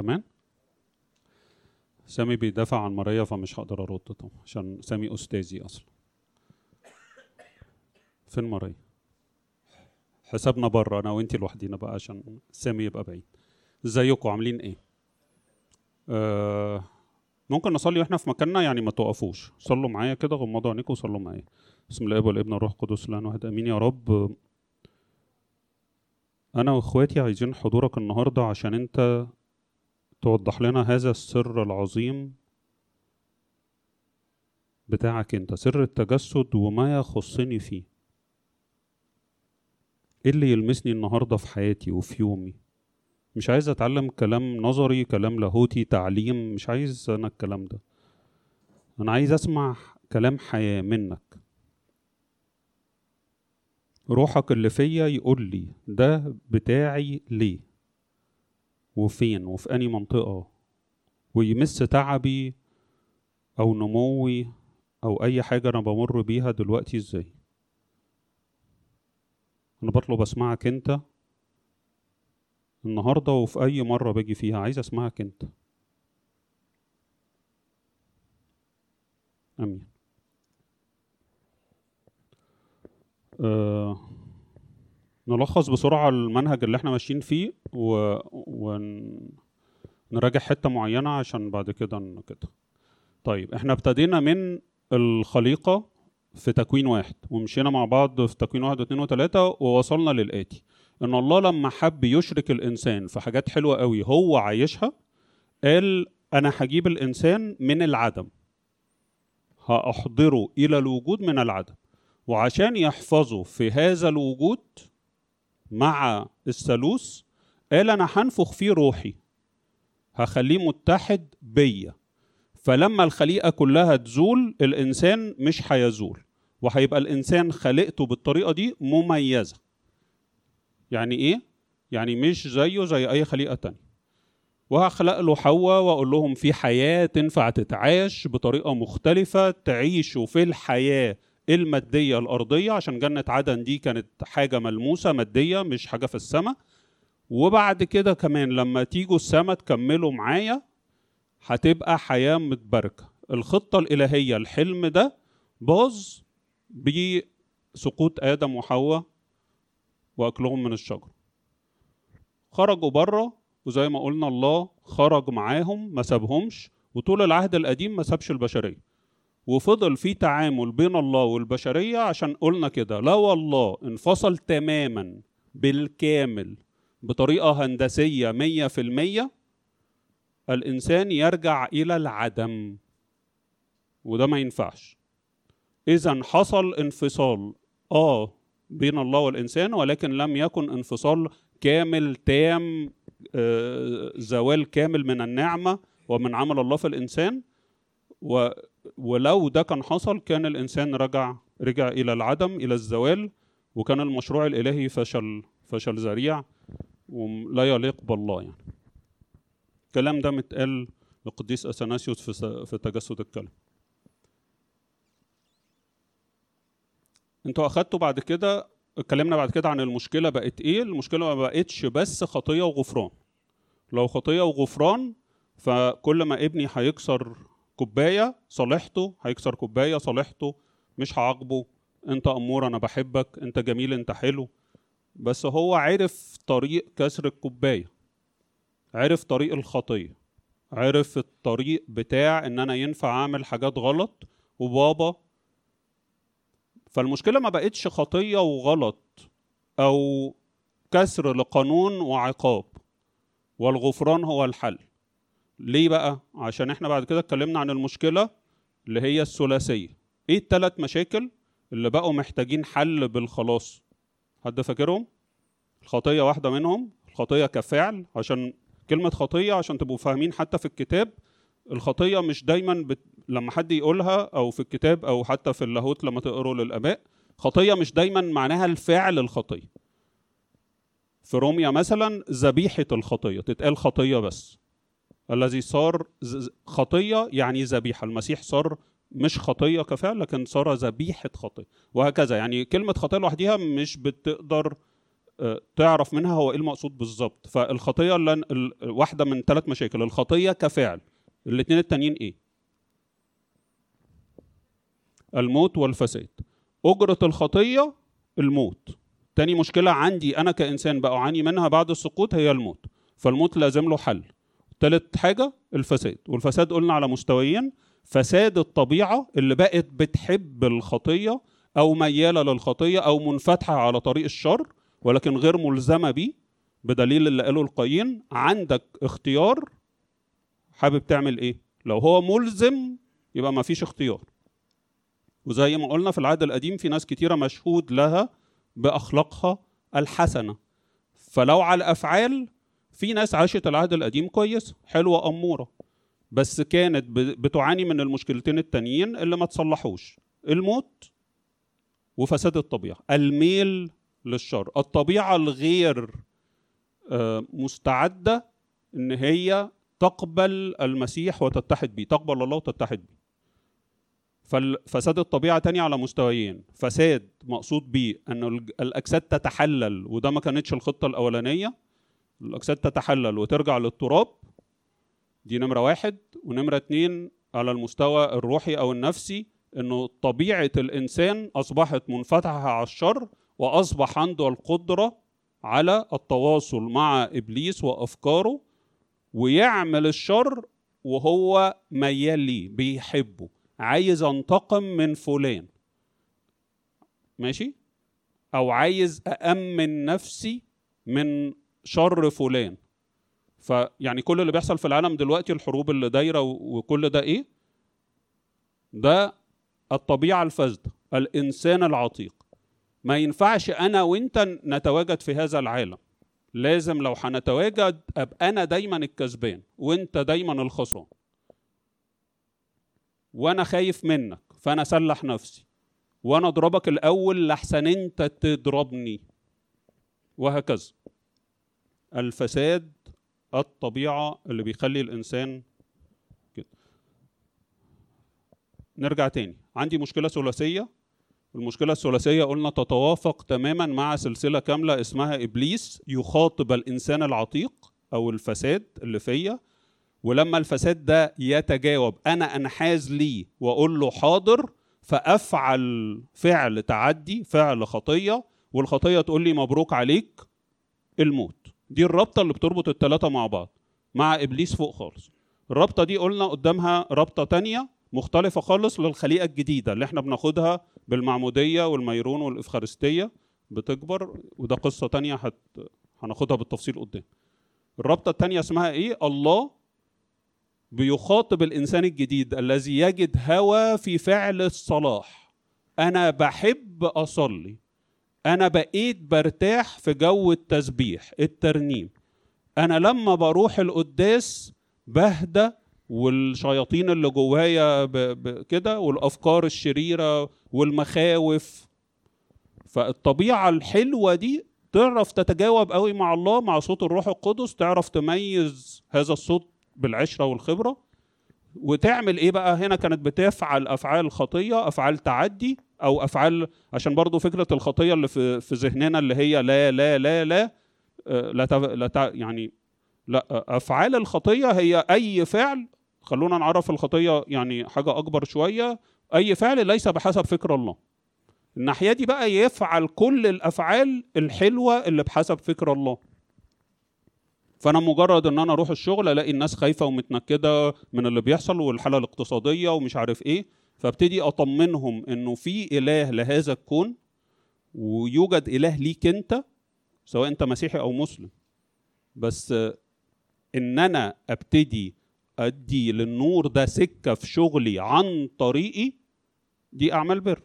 كمان. سامي بيدافع عن ماريا فمش هقدر أرد طبعا عشان سامي أستاذي أصلا. فين ماريا؟ حسابنا بره أنا وأنتي لوحدينا بقى عشان سامي يبقى بعيد. إزيكم؟ عاملين إيه؟ آه ممكن نصلي وإحنا في مكاننا؟ يعني ما توقفوش. صلوا معايا كده غمضوا عينيكم وصلوا معايا. بسم الله والابن والروح القدس الان واحد. آمين يا رب. أنا وإخواتي عايزين حضورك النهارده عشان أنت توضح لنا هذا السر العظيم بتاعك انت سر التجسد وما يخصني فيه. إيه اللي يلمسني النهارده في حياتي وفي يومي؟ مش عايز أتعلم كلام نظري كلام لاهوتي تعليم مش عايز أنا الكلام ده. أنا عايز أسمع كلام حياة منك. روحك اللي فيا يقول لي ده بتاعي ليه؟ وفين وفي أني منطقة ويمس تعبي أو نموي أو أي حاجة أنا بمر بيها دلوقتي إزاي. أنا بطلب أسمعك أنت النهاردة وفي أي مرة باجي فيها عايز أسمعك أنت. أمين. أه نلخص بسرعة المنهج اللي إحنا ماشيين فيه و... ونراجع حتة معينة عشان بعد كده كده طيب إحنا ابتدينا من الخليقة في تكوين واحد ومشينا مع بعض في تكوين واحد واثنين وثلاثة ووصلنا للآتي. إن الله لما حب يشرك الإنسان في حاجات حلوة قوي هو عايشها قال أنا هجيب الإنسان من العدم. هأحضره إلى الوجود من العدم. وعشان يحفظه في هذا الوجود مع الثالوث قال أنا هنفخ فيه روحي هخليه متحد بيا. فلما الخليقة كلها تزول الإنسان مش هيزول وهيبقى الإنسان خلقته بالطريقة دي مميزة. يعني إيه؟ يعني مش زيه زي أي خليقة تانية. وهخلق له حواء وأقول لهم في حياة تنفع تتعاش بطريقة مختلفة تعيشوا في الحياة. المادية الأرضية عشان جنة عدن دي كانت حاجة ملموسة مادية مش حاجة في السماء. وبعد كده كمان لما تيجوا السماء تكملوا معايا هتبقى حياة متباركة. الخطة الإلهية الحلم ده باظ بسقوط آدم وحواء وأكلهم من الشجره خرجوا بره وزي ما قلنا الله خرج معاهم ما سابهمش وطول العهد القديم ما سابش البشرية. وفضل في تعامل بين الله والبشرية عشان قلنا كده. لو الله انفصل تماما بالكامل بطريقة هندسية مية في المية. الإنسان يرجع إلى العدم وده ما ينفعش. إذا حصل انفصال آه بين الله والإنسان ولكن لم يكن انفصال كامل تام آه زوال كامل من النعمة ومن عمل الله في الإنسان. و ولو ده كان حصل كان الإنسان رجع رجع إلى العدم إلى الزوال وكان المشروع الإلهي فشل فشل ذريع ولا يليق بالله يعني. الكلام ده متقال للقديس أثناسيوس في في تجسد الكلام أنتوا أخدتوا بعد كده اتكلمنا بعد كده عن المشكلة بقت إيه؟ المشكلة ما بقتش بس خطية وغفران. لو خطية وغفران فكل ما ابني هيكسر كوباية صالحته هيكسر كوباية صالحته مش هعاقبه. انت أمور أنا بحبك انت جميل انت حلو. بس هو عرف طريق كسر الكوباية عرف طريق الخطية عرف الطريق بتاع إن أنا ينفع أعمل حاجات غلط وبابا. فالمشكلة ما بقتش خطية وغلط أو كسر لقانون وعقاب والغفران هو الحل. ليه بقى؟ عشان إحنا بعد كده اتكلمنا عن المشكلة اللي هي الثلاثية. إيه الثلاث مشاكل اللي بقوا محتاجين حل بالخلاص؟ حد فاكرهم؟ الخطية واحدة منهم الخطية كفعل عشان كلمة خطية عشان تبقوا فاهمين حتى في الكتاب. الخطية مش دايما بت... لما حد يقولها أو في الكتاب أو حتى في اللاهوت لما تقروا للآباء خطية مش دايما معناها الفعل الخطية. في روميا مثلا ذبيحة الخطية تتقال خطية بس. الذي صار خطية يعني ذبيحة. المسيح صار مش خطية كفعل لكن صار ذبيحة خطية وهكذا. يعني كلمة خطية لوحديها مش بتقدر آه، تعرف منها هو إيه المقصود بالظبط. فالخطية اللي واحدة من ثلاث مشاكل الخطية كفعل. الاثنين التانيين إيه؟ الموت والفساد. أجرة الخطية الموت. تاني مشكلة عندي أنا كإنسان بعاني منها بعد السقوط هي الموت. فالموت لازم له حل. تالت حاجة الفساد. والفساد قلنا على مستويين. فساد الطبيعة اللي بقت بتحب الخطية أو ميالة للخطية أو منفتحة على طريق الشر ولكن غير ملزمة بيه بدليل اللي قاله القايين عندك اختيار حابب تعمل إيه؟ لو هو ملزم يبقى ما فيش اختيار. وزي ما قلنا في العهد القديم في ناس كتيرة مشهود لها بأخلاقها الحسنة. فلو على الأفعال في ناس عاشت العهد القديم كويس حلوة أمورة بس كانت بتعاني من المشكلتين التانيين اللي ما تصلحوش الموت وفساد الطبيعة الميل للشر الطبيعة الغير آه، مستعدة إن هي تقبل المسيح وتتحد بيه تقبل الله وتتحد بيه. ففساد الطبيعة تاني على مستويين فساد مقصود بيه أن الأجساد تتحلل وده ما كانتش الخطة الأولانية الأجساد تتحلل وترجع للتراب دي نمرة واحد. ونمرة اتنين على المستوى الروحي أو النفسي أنه طبيعة الإنسان أصبحت منفتحة على الشر وأصبح عنده القدرة على التواصل مع إبليس وأفكاره ويعمل الشر وهو ميال ليه بيحبه عايز أنتقم من فلان. ماشي؟ أو عايز أأمن نفسي من شر فلان. فيعني كل اللي بيحصل في العالم دلوقتي الحروب اللي دايرة وكل ده إيه؟ ده الطبيعة الفاسدة الإنسان العتيق. ما ينفعش أنا وأنت نتواجد في هذا العالم. لازم لو هنتواجد أبقى أنا دايما الكسبان وأنت دايما الخسران. وأنا خايف منك فأنا أسلح نفسي. وأنا أضربك الأول لحسن أنت تضربني. وهكذا. الفساد الطبيعة اللي بيخلي الإنسان كده. نرجع تاني. عندي مشكلة ثلاثية. المشكلة الثلاثية قلنا تتوافق تماما مع سلسلة كاملة اسمها إبليس يخاطب الإنسان العتيق أو الفساد اللي فيا. ولما الفساد ده يتجاوب أنا أنحاز ليه وأقول له حاضر فأفعل فعل تعدي فعل خطية والخطية تقول لي مبروك عليك الموت. دي الرابطة اللي بتربط الثلاثه مع بعض مع إبليس فوق خالص. الرابطة دي قلنا قدامها رابطة تانية مختلفة خالص للخليقة الجديدة اللي إحنا بناخدها بالمعمودية والميرون والإفخارستية بتكبر وده قصة تانية هت... هناخدها بالتفصيل قدام. الرابطة التانية اسمها إيه؟ الله بيخاطب الإنسان الجديد الذي يجد هوى في فعل الصلاح. أنا بحب أصلي. أنا بقيت برتاح في جو التسبيح الترنيم. أنا لما بروح القداس بهدى والشياطين اللي جوايا كده والأفكار الشريرة والمخاوف. فالطبيعة الحلوة دي تعرف تتجاوب قوي مع الله مع صوت الروح القدس تعرف تميز هذا الصوت بالعشرة والخبرة. وتعمل إيه بقى؟ هنا كانت بتفعل أفعال خطية أفعال تعدي. أو أفعال عشان برضو فكرة الخطية اللي في في ذهننا اللي هي لا لا لا لا آه، لا تف- لا يعني لا آه، أفعال الخطية هي أي فعل خلونا نعرف الخطية يعني حاجة أكبر شوية أي فعل ليس بحسب فكر الله. الناحية دي بقى يفعل كل الأفعال الحلوة اللي بحسب فكر الله. فأنا مجرد إن أنا أروح الشغل ألاقي الناس خايفة ومتنكدة من اللي بيحصل والحالة الاقتصادية ومش عارف إيه. فابتدي أطمنهم إنه في إله لهذا الكون ويوجد إله ليك أنت سواء أنت مسيحي أو مسلم. بس إن أنا أبتدي أدي للنور ده سكة في شغلي عن طريقي دي اعمال بر.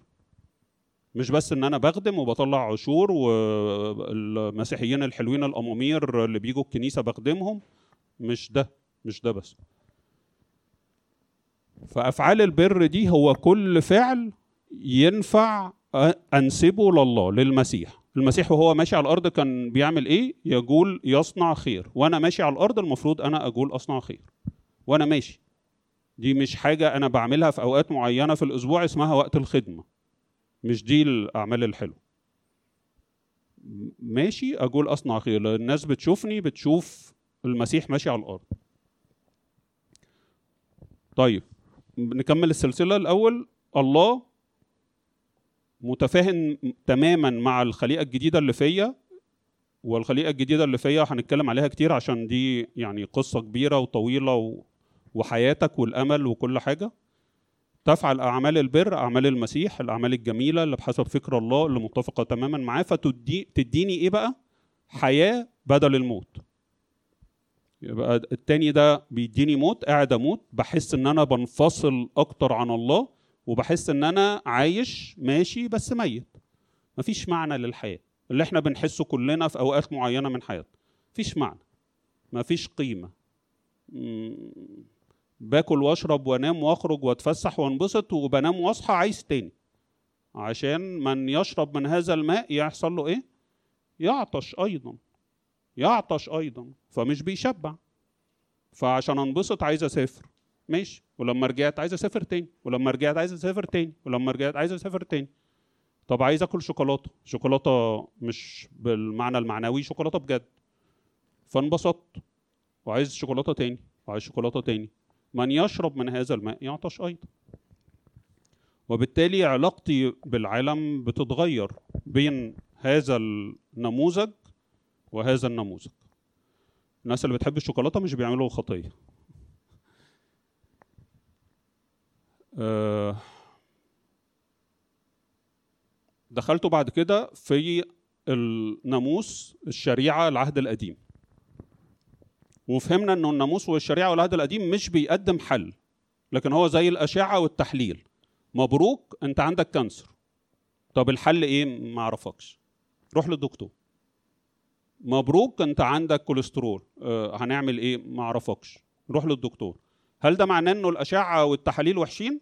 مش بس إن أنا بخدم وبطلع عشور والمسيحيين الحلوين الأمامير اللي بيجوا الكنيسة بخدمهم مش ده مش ده بس. فأفعال البر دي هو كل فعل ينفع أنسبه لله للمسيح. المسيح وهو ماشي على الأرض كان بيعمل إيه؟ يقول يصنع خير. وأنا ماشي على الأرض المفروض أنا أقول أصنع خير. وأنا ماشي. دي مش حاجة أنا بعملها في أوقات معينة في الأسبوع اسمها وقت الخدمة. مش دي الأعمال الحلوة. ماشي أقول أصنع خير. الناس بتشوفني بتشوف المسيح ماشي على الأرض. طيب. نكمل السلسلة الأول. الله متفاهم تماما مع الخليقة الجديدة اللي فيا والخليقة الجديدة اللي فيا هنتكلم عليها كتير عشان دي يعني قصة كبيرة وطويلة. وحياتك والأمل وكل حاجة. تفعل أعمال البر أعمال المسيح الأعمال الجميلة اللي بحسب فكر الله اللي متفقة تماما معاه. فتدي تديني إيه بقى؟ حياة بدل الموت. يبقى التاني ده بيديني موت قاعد أموت. بحس ان أنا بنفصل أكتر عن الله وبحس ان أنا عايش ماشي بس ميت. مفيش معنى للحياة. اللي إحنا بنحسه كلنا في أوقات معينة من حياتنا. مفيش معنى. مفيش قيمة. باكل واشرب وانام واخرج واتفسح وانبسط وبنام واصحى عايز تاني. عشان من يشرب من هذا الماء يحصل له إيه؟ يعطش أيضا. يعطش أيضا فمش بيشبع. فعشان أنبسط عايز أسافر. ماشي. ولما رجعت عايز أسافر تاني. ولما رجعت عايز أسافر تاني. ولما رجعت عايز أسافر تاني. طب عايز آكل شوكولاتة. شوكولاتة مش بالمعنى المعنوي شوكولاتة بجد. فانبسطت. وعايز شوكولاتة تاني. وعايز شوكولاتة تاني. من يشرب من هذا الماء يعطش أيضا. وبالتالي علاقتي بالعالم بتتغير بين هذا النموذج وهذا النموذج. الناس اللي بتحب الشوكولاتة مش بيعملوا خطية. آه، دخلت بعد كده في الناموس الشريعة العهد القديم. وفهمنا إنه الناموس والشريعة والعهد القديم مش بيقدم حل لكن هو زي الأشعة والتحليل. مبروك أنت عندك cancer. طب الحل إيه؟ ما أعرفكش. روح للدكتور. مبروك انت عندك كوليسترول. آه هنعمل إيه؟ ما اعرفكش. روح للدكتور. هل ده معناه انه الاشعة والتحاليل وحشين؟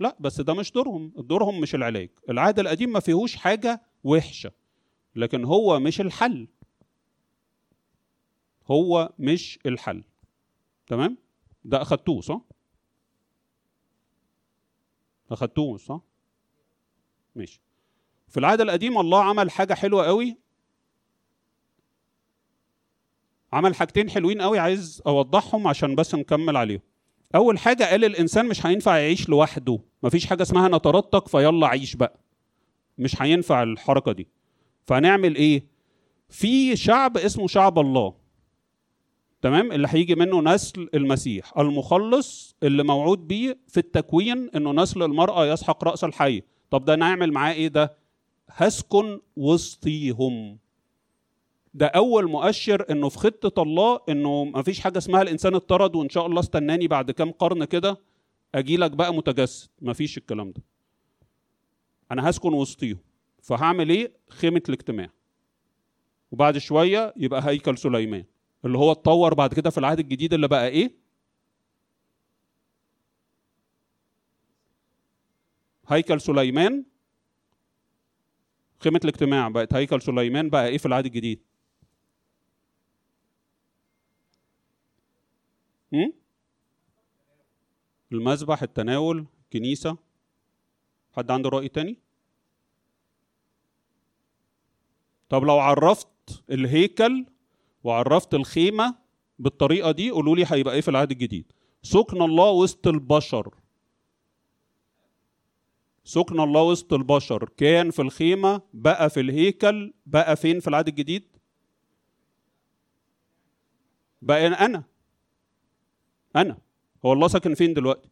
لا بس ده مش دورهم. دورهم مش العلاج. العهد القديم ما فيهوش حاجة وحشة لكن هو مش الحل. هو مش الحل. تمام؟ ده أخدتوه صح؟ أخدتوه صح؟ ماشي. في العهد القديم الله عمل حاجة حلوة قوي. عمل حاجتين حلوين قوي عايز أوضحهم عشان بس نكمل عليهم. أول حاجة قال الإنسان مش هينفع يعيش لوحده. مفيش حاجة اسمها نترتق فيلا عيش بقى. مش هينفع الحركة دي. فهنعمل إيه؟ في شعب اسمه شعب الله. تمام؟ اللي هيجي منه نسل المسيح. المخلص اللي موعود بيه في التكوين إنه نسل المرأة يسحق رأس الحي. طب ده نعمل معاه إيه ده؟ هسكن وسطيهم. ده أول مؤشر إنه في خطة الله إنه ما فيش حاجة اسمها الإنسان اطرد وإن شاء الله استناني بعد كام قرن كده أجي لك بقى متجسد. ما فيش الكلام ده. أنا هسكن وسطيهم. فهعمل إيه؟ خيمة الاجتماع. وبعد شوية يبقى هيكل سليمان اللي هو اتطور بعد كده في العهد الجديد اللي بقى إيه؟ هيكل سليمان. خيمة الاجتماع بقت هيكل سليمان بقى إيه في العهد الجديد؟ هم؟ المذبح التناول كنيسة حد عنده رأي تاني؟ طب لو عرفت الهيكل وعرفت الخيمة بالطريقة دي قولوا لي هيبقى إيه في العهد الجديد؟ سكن الله وسط البشر سكن الله وسط البشر كان في الخيمة بقى في الهيكل بقى فين في العهد الجديد بقى أنا أنا. هو الله ساكن فين دلوقتي؟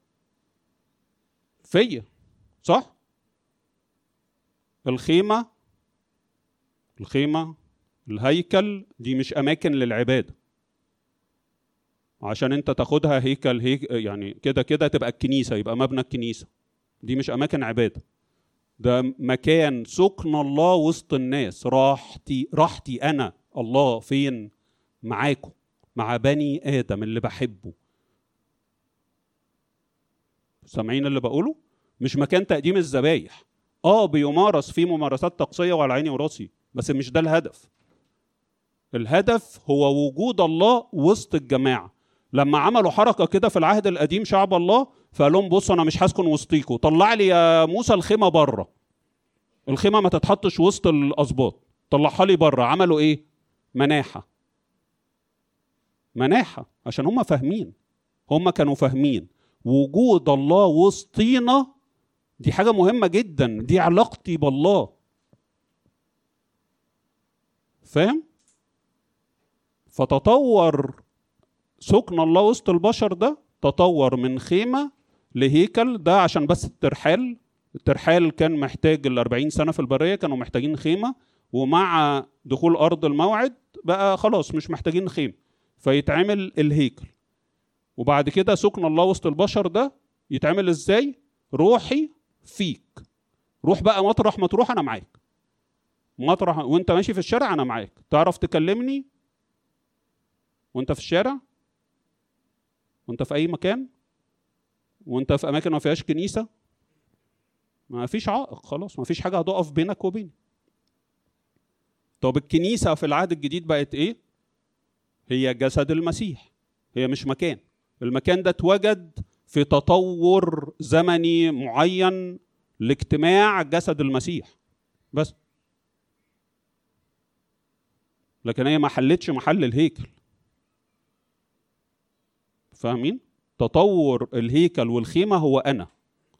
فيا. صح؟ الخيمة الخيمة الهيكل دي مش أماكن للعبادة. عشان أنت تاخدها هيكل هيك يعني كده كده تبقى الكنيسة يبقى مبنى الكنيسة. دي مش أماكن عبادة. ده مكان سكن الله وسط الناس. راحتي راحتي أنا الله فين؟ معاكم مع بني آدم اللي بحبه. سامعين اللي بقوله؟ مش مكان تقديم الذبايح. آه بيمارس فيه ممارسات طقسية وعلى عيني وراسي بس مش ده الهدف. الهدف هو وجود الله وسط الجماعة. لما عملوا حركة كده في العهد القديم شعب الله فقال لهم بصوا أنا مش هسكن وسطيكم طلع لي يا موسى الخيمة بره. الخيمة ما تتحطش وسط الأسباط. طلعها لي بره. عملوا إيه؟ مناحة. مناحة عشان هم فاهمين. هم كانوا فاهمين. وجود الله وسطينا دي حاجة مهمة جدا دي علاقتي بالله. فاهم؟ فتطور سكن الله وسط البشر ده تطور من خيمة لهيكل ده عشان بس الترحال. الترحال كان محتاج ال 40 سنة في البرية كانوا محتاجين خيمة. ومع دخول أرض الموعد بقى خلاص مش محتاجين خيمة فيتعمل الهيكل. وبعد كده سكن الله وسط البشر ده يتعمل إزاي؟ روحي فيك. روح بقى مطرح ما تروح أنا معاك. مطرح وأنت ماشي في الشارع أنا معاك. تعرف تكلمني وأنت في الشارع؟ وأنت في أي مكان؟ وأنت في أماكن ما فيهاش كنيسة؟ ما فيش عائق خلاص. ما فيش حاجة هتقف بينك وبيني. طب الكنيسة في العهد الجديد بقت إيه؟ هي جسد المسيح. هي مش مكان. المكان ده اتوجد في تطور زمني معين لاجتماع جسد المسيح. بس. لكن هي ما حلتش محل الهيكل. فاهمين؟ تطور الهيكل والخيمة هو أنا.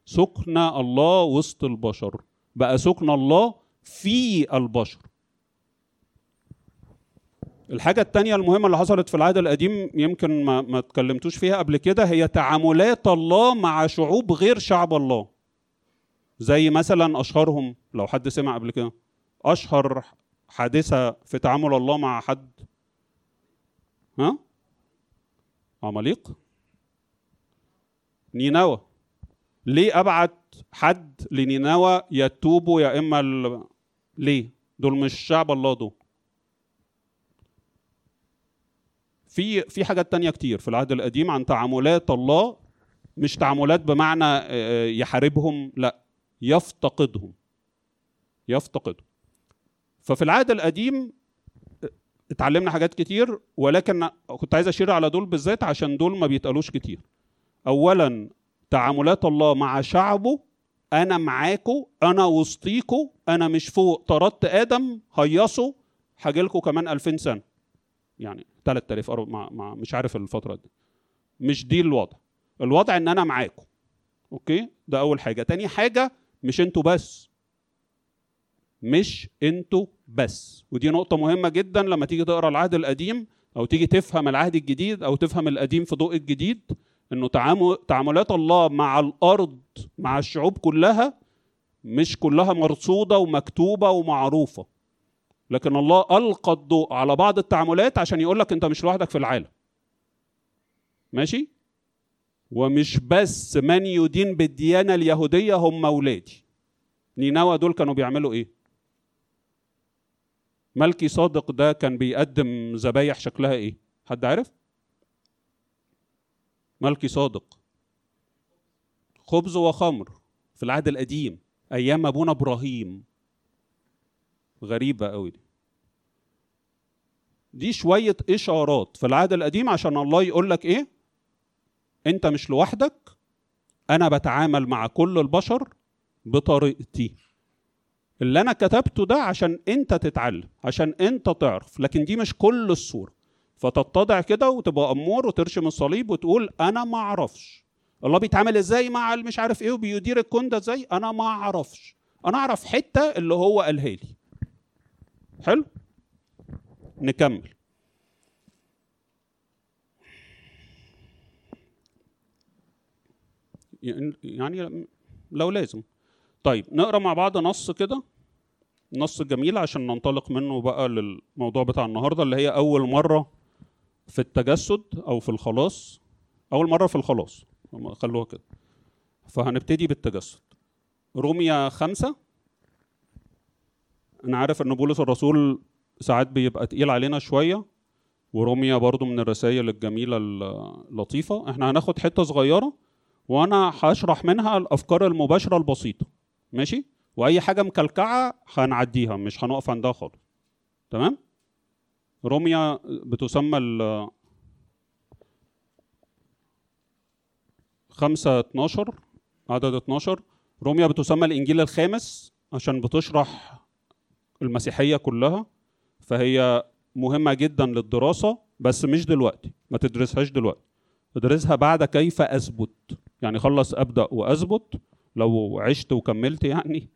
سكن الله وسط البشر. بقى سكن الله في البشر. الحاجة التانية المهمة اللي حصلت في العهد القديم يمكن ما, ما اتكلمتوش فيها قبل كده هي تعاملات الله مع شعوب غير شعب الله. زي مثلا أشهرهم لو حد سمع قبل كده أشهر حادثة في تعامل الله مع حد. ها؟ عماليق؟ نينوى. ليه أبعت حد لنينوى يتوبوا يا ال... ليه؟ دول مش شعب الله دول. في في حاجات تانية كتير في العهد القديم عن تعاملات الله مش تعاملات بمعنى يحاربهم لا يفتقدهم. يفتقدهم. ففي العهد القديم اتعلمنا حاجات كتير ولكن كنت عايز أشير على دول بالذات عشان دول ما بيتقالوش كتير. اولا تعاملات الله مع شعبه أنا معاكو أنا وسطيكو أنا مش فوق طردت آدم هيصوا هاجيلكوا كمان 2000 سنة. يعني 3000 مع, مع مش عارف الفترة دي. مش دي الوضع. الوضع إن أنا معاكم. أوكي؟ ده أول حاجة. تاني حاجة مش أنتوا بس. مش أنتوا بس. ودي نقطة مهمة جدا لما تيجي تقرأ العهد القديم أو تيجي تفهم العهد الجديد أو تفهم القديم في ضوء الجديد إنه تعاملات الله مع الأرض مع الشعوب كلها مش كلها مرصودة ومكتوبة ومعروفة. لكن الله ألقى الضوء على بعض التعاملات عشان يقول لك أنت مش لوحدك في العالم. ماشي؟ ومش بس من يدين بالديانة اليهودية هم أولادي. نينوى دول كانوا بيعملوا إيه؟ ملكي صادق ده كان بيقدم ذبايح شكلها إيه؟ حد عارف؟ ملكي صادق. خبز وخمر في العهد القديم أيام أبونا إبراهيم. غريبة قوي دي. دي شوية إشارات في العهد القديم عشان الله يقول لك إيه؟ أنت مش لوحدك أنا بتعامل مع كل البشر بطريقتي. اللي أنا كتبته ده عشان أنت تتعلم عشان أنت تعرف لكن دي مش كل الصورة. فتتضع كده وتبقى أمور وترشم الصليب وتقول أنا ما أعرفش. الله بيتعامل إزاي مع مش عارف إيه وبيدير الكون ده إزاي؟ أنا ما أعرفش. أنا أعرف حتة اللي هو قالها لي. حلو؟ نكمل. يعني لو لازم. طيب نقرأ مع بعض نص كده نص جميل عشان ننطلق منه بقى للموضوع بتاع النهارده اللي هي أول مرة في التجسد أو في الخلاص. أول مرة في الخلاص خلوها كده. فهنبتدي بالتجسد. روميا خمسة. أنا عارف إن بولس الرسول ساعات بيبقى تقيل علينا شوية وروميا برضو من الرسائل الجميلة اللطيفة. إحنا هناخد حتة صغيرة وأنا هشرح منها الأفكار المباشرة البسيطة. ماشي؟ وأي حاجة مكلكعة هنعديها مش هنقف عندها خالص. تمام؟ روميا بتسمى ال خمسة 12 عدد 12 روميا بتسمى الإنجيل الخامس عشان بتشرح المسيحية كلها فهي مهمة جدا للدراسة بس مش دلوقتي ما تدرسهاش دلوقتي. ادرسها بعد كيف أثبت. يعني خلص أبدأ وأثبت. لو عشت وكملت يعني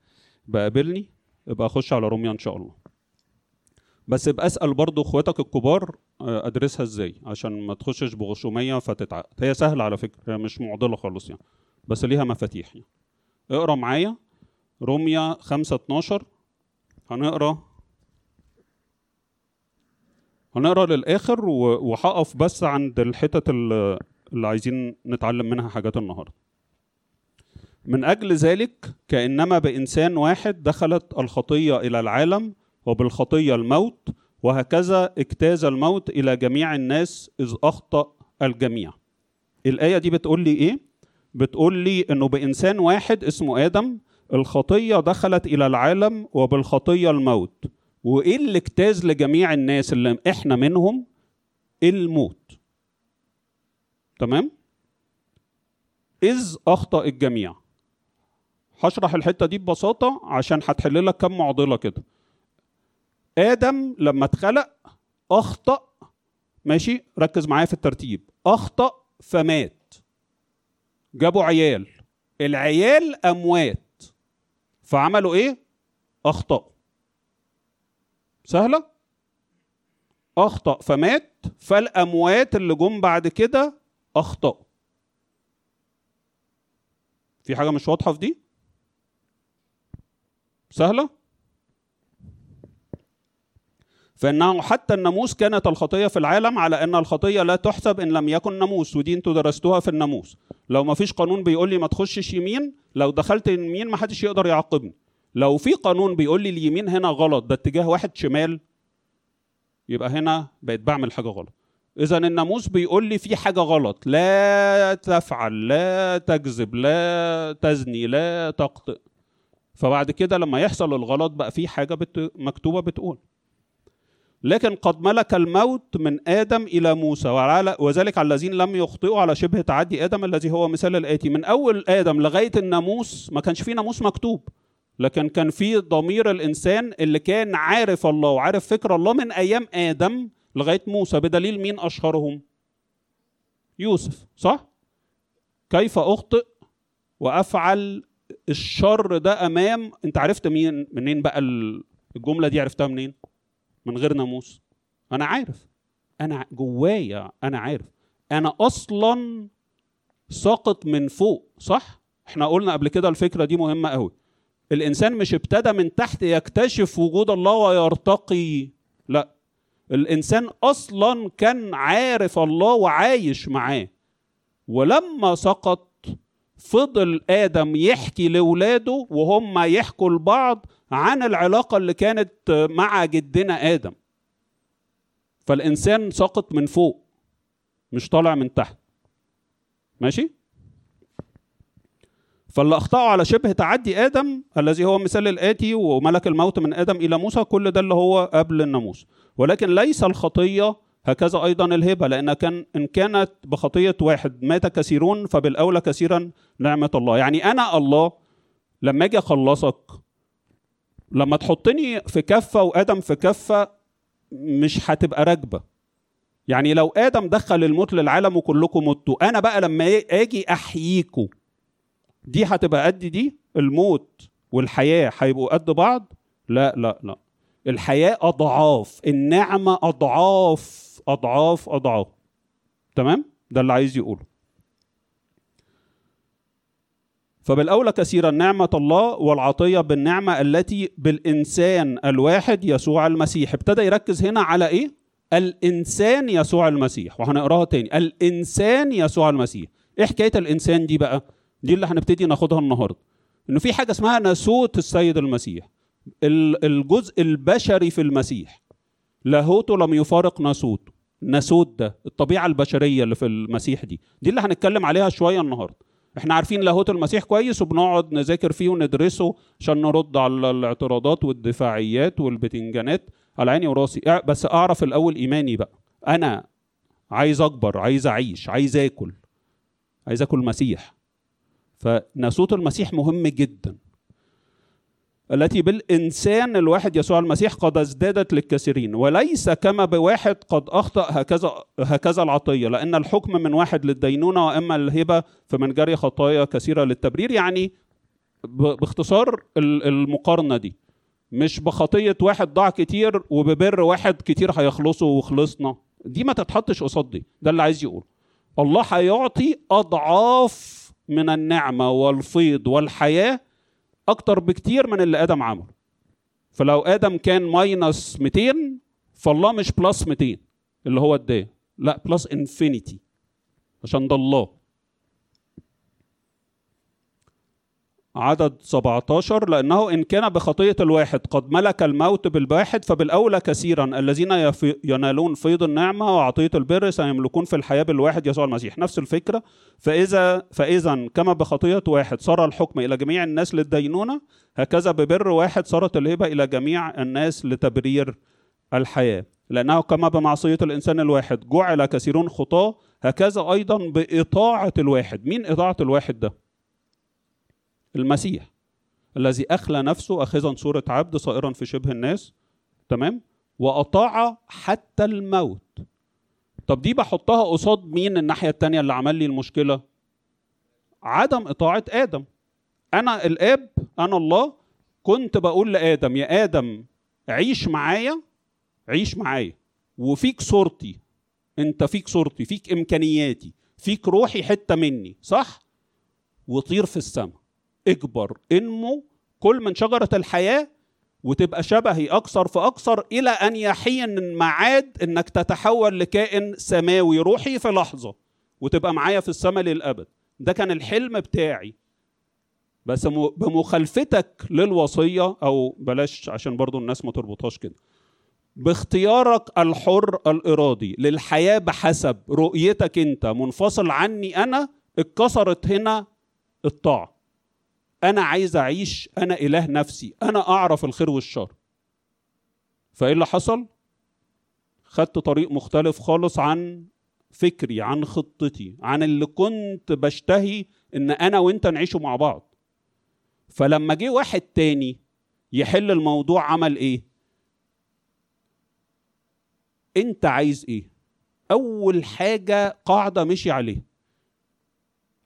بقابلني ابقى أخش على روميا إن شاء الله. بس ابقى أسأل برضو إخواتك الكبار آه، أدرسها إزاي؟ عشان ما تخشش بغشومية فتتعقد. هي سهلة على فكرة هي مش معضلة خالص يعني بس ليها مفاتيح يعني. اقرأ معايا. روميا 5 12 هنقرا. هنقرا للآخر وهقف بس عند الحتت اللي عايزين نتعلم منها حاجات النهارده. من أجل ذلك كأنما بإنسان واحد دخلت الخطية إلى العالم وبالخطية الموت وهكذا اجتاز الموت إلى جميع الناس إذ أخطأ الجميع. الآية دي بتقول لي إيه؟ بتقول لي إنه بإنسان واحد اسمه آدم الخطية دخلت إلى العالم وبالخطية الموت. وإيه اللي اجتاز لجميع الناس اللي إحنا منهم؟ الموت. تمام؟ إذ أخطأ الجميع. هشرح الحتة دي ببساطة عشان هتحل لك كم معضلة كده. آدم لما اتخلق أخطأ. ماشي؟ ركز معايا في الترتيب. أخطأ فمات. جابوا عيال. العيال أموات. فعملوا إيه؟ أخطأوا. سهلة؟ أخطأ. فمات؟ فالأموات اللي جم بعد كده أخطأوا. في حاجة مش واضحة في دي؟ سهلة؟ فانه حتى الناموس كانت الخطية في العالم على أن الخطية لا تحسب إن لم يكن ناموس ودي أنتوا درستوها في الناموس. لو ما فيش قانون بيقول لي ما تخشش يمين لو دخلت يمين ما حدش يقدر يعاقبني. لو في قانون بيقول لي اليمين هنا غلط ده اتجاه واحد شمال يبقى هنا بقيت بعمل حاجة غلط. إذا الناموس بيقول لي في حاجة غلط لا تفعل لا تكذب لا تزني لا تقطئ فبعد كده لما يحصل الغلط بقى في حاجة بت... مكتوبة بتقول. لكن قد ملك الموت من آدم إلى موسى وعلى وذلك على الذين لم يخطئوا على شبه تعدي آدم الذي هو مثال الآتي. من أول آدم لغاية الناموس ما كانش في ناموس مكتوب لكن كان في ضمير الإنسان اللي كان عارف الله وعارف فكر الله من أيام آدم لغاية موسى. بدليل مين أشهرهم؟ يوسف صح؟ كيف أخطئ وأفعل الشر ده أمام؟ أنت عرفت مين منين بقى الجملة دي؟ عرفتها منين؟ من غير ناموس. أنا عارف. أنا جوايا أنا عارف. أنا أصلا ساقط من فوق صح؟ إحنا قلنا قبل كده الفكرة دي مهمة قوي الإنسان مش ابتدى من تحت يكتشف وجود الله ويرتقي. لا. الإنسان أصلا كان عارف الله وعايش معاه. ولما سقط فضل آدم يحكي لاولاده وهم يحكوا لبعض عن العلاقة اللي كانت مع جدنا آدم. فالإنسان سقط من فوق مش طالع من تحت. ماشي؟ فاللي اخطاوا على شبه تعدي آدم الذي هو مثال الآتي وملك الموت من آدم إلى موسى كل ده اللي هو قبل الناموس. ولكن ليس الخطية هكذا أيضا الهبة لأن كان إن كانت بخطية واحد مات كثيرون فبالأولى كثيرا نعمة الله. يعني أنا الله لما أجي أخلصك لما تحطني في كفة وآدم في كفة مش هتبقى راكبة. يعني لو آدم دخل الموت للعالم وكلكم متوا أنا بقى لما آجي احييكم دي هتبقى قد دي؟ الموت والحياة هيبقوا قد بعض؟ لا لا لا. الحياة أضعاف النعمة أضعاف أضعاف أضعاف. تمام؟ ده اللي عايز يقوله. فبالأولى كثيرا نعمة الله والعطية بالنعمة التي بالإنسان الواحد يسوع المسيح. ابتدى يركز هنا على إيه؟ الإنسان يسوع المسيح. وهنقراها تاني. الإنسان يسوع المسيح. إيه حكاية الإنسان دي بقى؟ دي اللي هنبتدي ناخدها النهارده. إنه في حاجة اسمها ناسوت السيد المسيح. الجزء البشري في المسيح. لاهوته لم يفارق ناسوته. ناسوت ده الطبيعة البشرية اللي في المسيح دي. دي اللي هنتكلم عليها شوية النهارده. إحنا عارفين لاهوت المسيح كويس وبنقعد نذاكر فيه وندرسه عشان نرد على الاعتراضات والدفاعيات والبتنجانات على عيني وراسي. بس أعرف الأول إيماني بقى. أنا عايز أكبر عايز أعيش عايز آكل عايز آكل مسيح فناسوت المسيح مهم جدا. التي بالإنسان الواحد يسوع المسيح قد ازدادت للكثيرين وليس كما بواحد قد أخطأ هكذا هكذا العطية لأن الحكم من واحد للدينونة وأما الهبة فمن جري خطايا كثيرة للتبرير يعني باختصار المقارنة دي. مش بخطية واحد ضاع كتير وببر واحد كتير هيخلصوا وخلصنا. دي ما تتحطش قصاد دي ده اللي عايز يقول. الله هيعطي أضعاف من النعمة والفيض والحياة أكتر بكتير من اللي آدم عمله. فلو آدم كان minus 200 فالله مش plus 200 اللي هو اداه لا plus infinity عشان ده الله. عدد 17 لأنه إن كان بخطية الواحد قد ملك الموت بالواحد فبالأولى كثيرا الذين ينالون فيض النعمة وعطية البر سيملكون في الحياة بالواحد يسوع المسيح. نفس الفكرة. فإذا فإذا كما بخطية واحد صار الحكم إلى جميع الناس للدينونة هكذا ببر واحد صارت الهبة إلى جميع الناس لتبرير الحياة. لأنه كما بمعصية الإنسان الواحد جعل كثيرون خطاة هكذا أيضا بإطاعة الواحد. مين إطاعة الواحد ده؟ المسيح الذي أخلى نفسه أخذا صورة عبد صائرا في شبه الناس. تمام؟ وأطاع حتى الموت. طب دي بحطها قصاد مين الناحية التانية اللي عمل لي المشكلة؟ عدم إطاعة آدم. أنا الآب أنا الله. كنت بقول لآدم يا آدم عيش معايا عيش معايا. وفيك صورتي. أنت فيك صورتي فيك إمكانياتي فيك روحي حتة مني. صح؟ وطير في السماء. اكبر انمو كل من شجرة الحياة وتبقى شبهي أكثر فأكثر إلى أن يحين معاد إنك تتحول لكائن سماوي روحي في لحظة وتبقى معايا في السماء للأبد. ده كان الحلم بتاعي. بس بمخالفتك للوصية أو بلاش عشان برضو الناس ما تربطهاش كده. باختيارك الحر الإرادي للحياة بحسب رؤيتك أنت منفصل عني أنا اتكسرت هنا الطاعة. أنا عايز أعيش أنا إله نفسي أنا أعرف الخير والشر. فإيه اللي حصل؟ خدت طريق مختلف خالص عن فكري عن خطتي عن اللي كنت بشتهي إن أنا وأنت نعيشه مع بعض. فلما جه واحد تاني يحل الموضوع عمل إيه؟ أنت عايز إيه؟ أول حاجة قاعدة مشي عليها.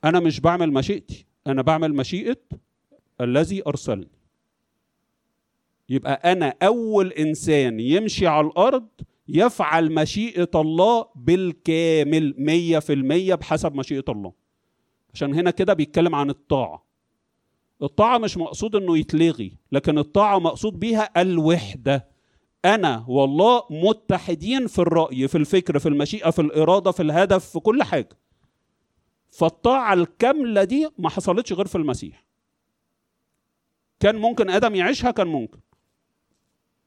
أنا مش بعمل مشيئتي أنا بعمل مشيئة الذي أرسلني. يبقى أنا أول إنسان يمشي على الأرض يفعل مشيئة الله بالكامل مية في المية بحسب مشيئة الله. عشان هنا كده بيتكلم عن الطاعة. الطاعة مش مقصود إنه يتلغي لكن الطاعة مقصود بيها الوحدة. أنا والله متحدين في الرأي في الفكر في المشيئة في الإرادة في الهدف في كل حاجة. فالطاعة الكاملة دي ما حصلتش غير في المسيح. كان ممكن آدم يعيشها كان ممكن.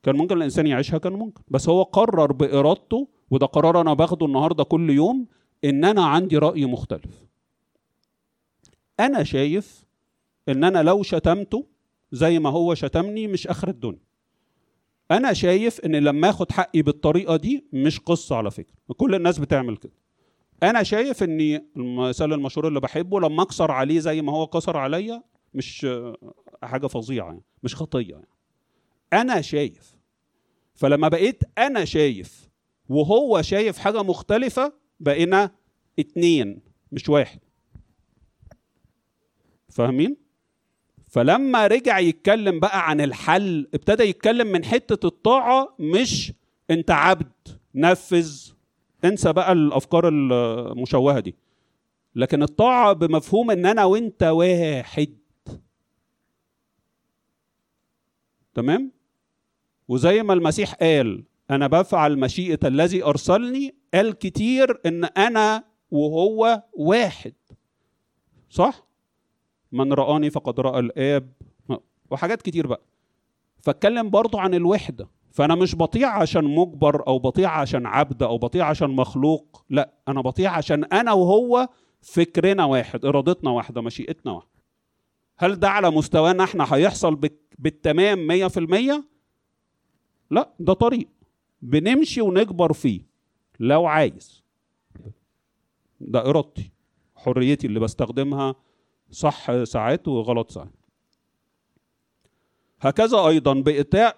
كان ممكن الإنسان يعيشها كان ممكن. بس هو قرر بإرادته وده قرار أنا باخده النهاردة كل يوم إن أنا عندي رأي مختلف. أنا شايف إن أنا لو شتمته زي ما هو شتمني مش آخر الدنيا. أنا شايف إن لما آخد حقي بالطريقة دي مش قصة على فكرة. كل الناس بتعمل كده. أنا شايف ان المثال المشهور اللي بحبه لما أكسر عليه زي ما هو كسر عليا مش حاجة فظيعة يعني مش خطية يعني. أنا شايف فلما بقيت أنا شايف وهو شايف حاجة مختلفة بقينا اتنين مش واحد. فاهمين؟ فلما رجع يتكلم بقى عن الحل ابتدى يتكلم من حتة الطاعة مش أنت عبد نفذ. انسى بقى الأفكار المشوهة دي. لكن الطاعة بمفهوم إن أنا وأنت واحد. تمام؟ وزي ما المسيح قال أنا بفعل مشيئة الذي أرسلني قال كتير إن أنا وهو واحد. صح؟ من رآني فقد رأى الآب. وحاجات كتير بقى. فاتكلم برضو عن الوحدة. فأنا مش بطيع عشان مجبر أو بطيع عشان عبد أو بطيع عشان مخلوق. لا أنا بطيع عشان أنا وهو فكرنا واحد إرادتنا واحدة مشيئتنا واحدة. هل ده على مستوانا إحنا هيحصل بالتمام مية في المية؟ لا ده طريق. بنمشي ونكبر فيه. لو عايز. ده إرادتي. حريتي اللي بستخدمها صح ساعات وغلط ساعات. هكذا أيضا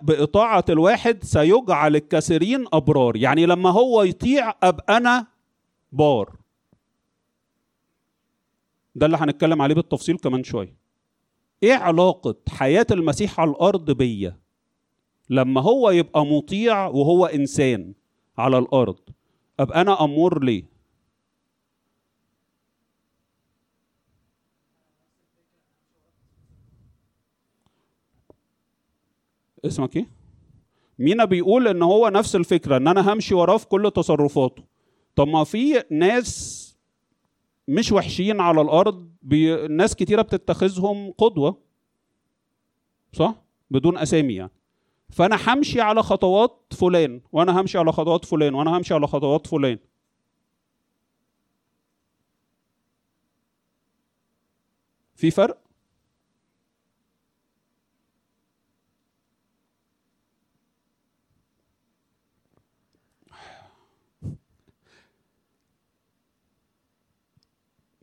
بإطاعة الواحد سيجعل الكثيرين أبرار. يعني لما هو يطيع ابقى أنا بار. ده اللي هنتكلم عليه بالتفصيل كمان شوية. إيه علاقة حياة المسيح على الأرض بيا؟ لما هو يبقى مطيع وهو إنسان على الأرض أبقى أنا امور ليه؟ اسمك إيه؟ مينا بيقول إن هو نفس الفكرة إن أنا همشي وراه في كل تصرفاته. طب ما في ناس مش وحشين على الأرض بي... ناس كتيرة بتتخذهم قدوة صح؟ بدون أسامي يعني. فأنا همشي على خطوات فلان وأنا همشي على خطوات فلان وأنا همشي على خطوات فلان. في فرق؟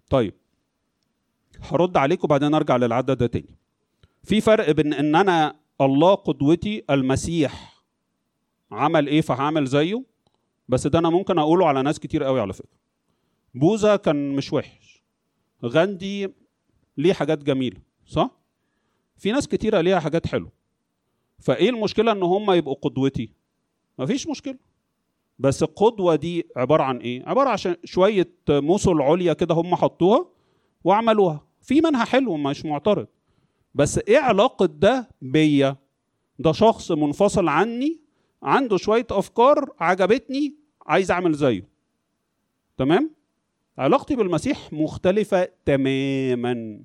طيب. هرد عليك وبعدين ارجع للعدد ده تاني. في فرق بين إن أنا الله قدوتي المسيح عمل إيه فهعمل زيه بس ده أنا ممكن أقوله على ناس كتير قوي على فكرة. بوذا كان مش وحش. غاندي ليه حاجات جميلة صح؟ في ناس كتيرة ليها حاجات حلوة. فإيه المشكلة إن هم يبقوا قدوتي؟ مفيش مشكلة. بس القدوة دي عبارة عن إيه؟ عبارة عن شوية مثل عليا كده هم حطوها وعملوها. في منها حلو مش معترض. بس إيه علاقة ده بيا؟ ده شخص منفصل عني عنده شوية أفكار عجبتني عايز أعمل زيه. تمام؟ علاقتي بالمسيح مختلفة تماما.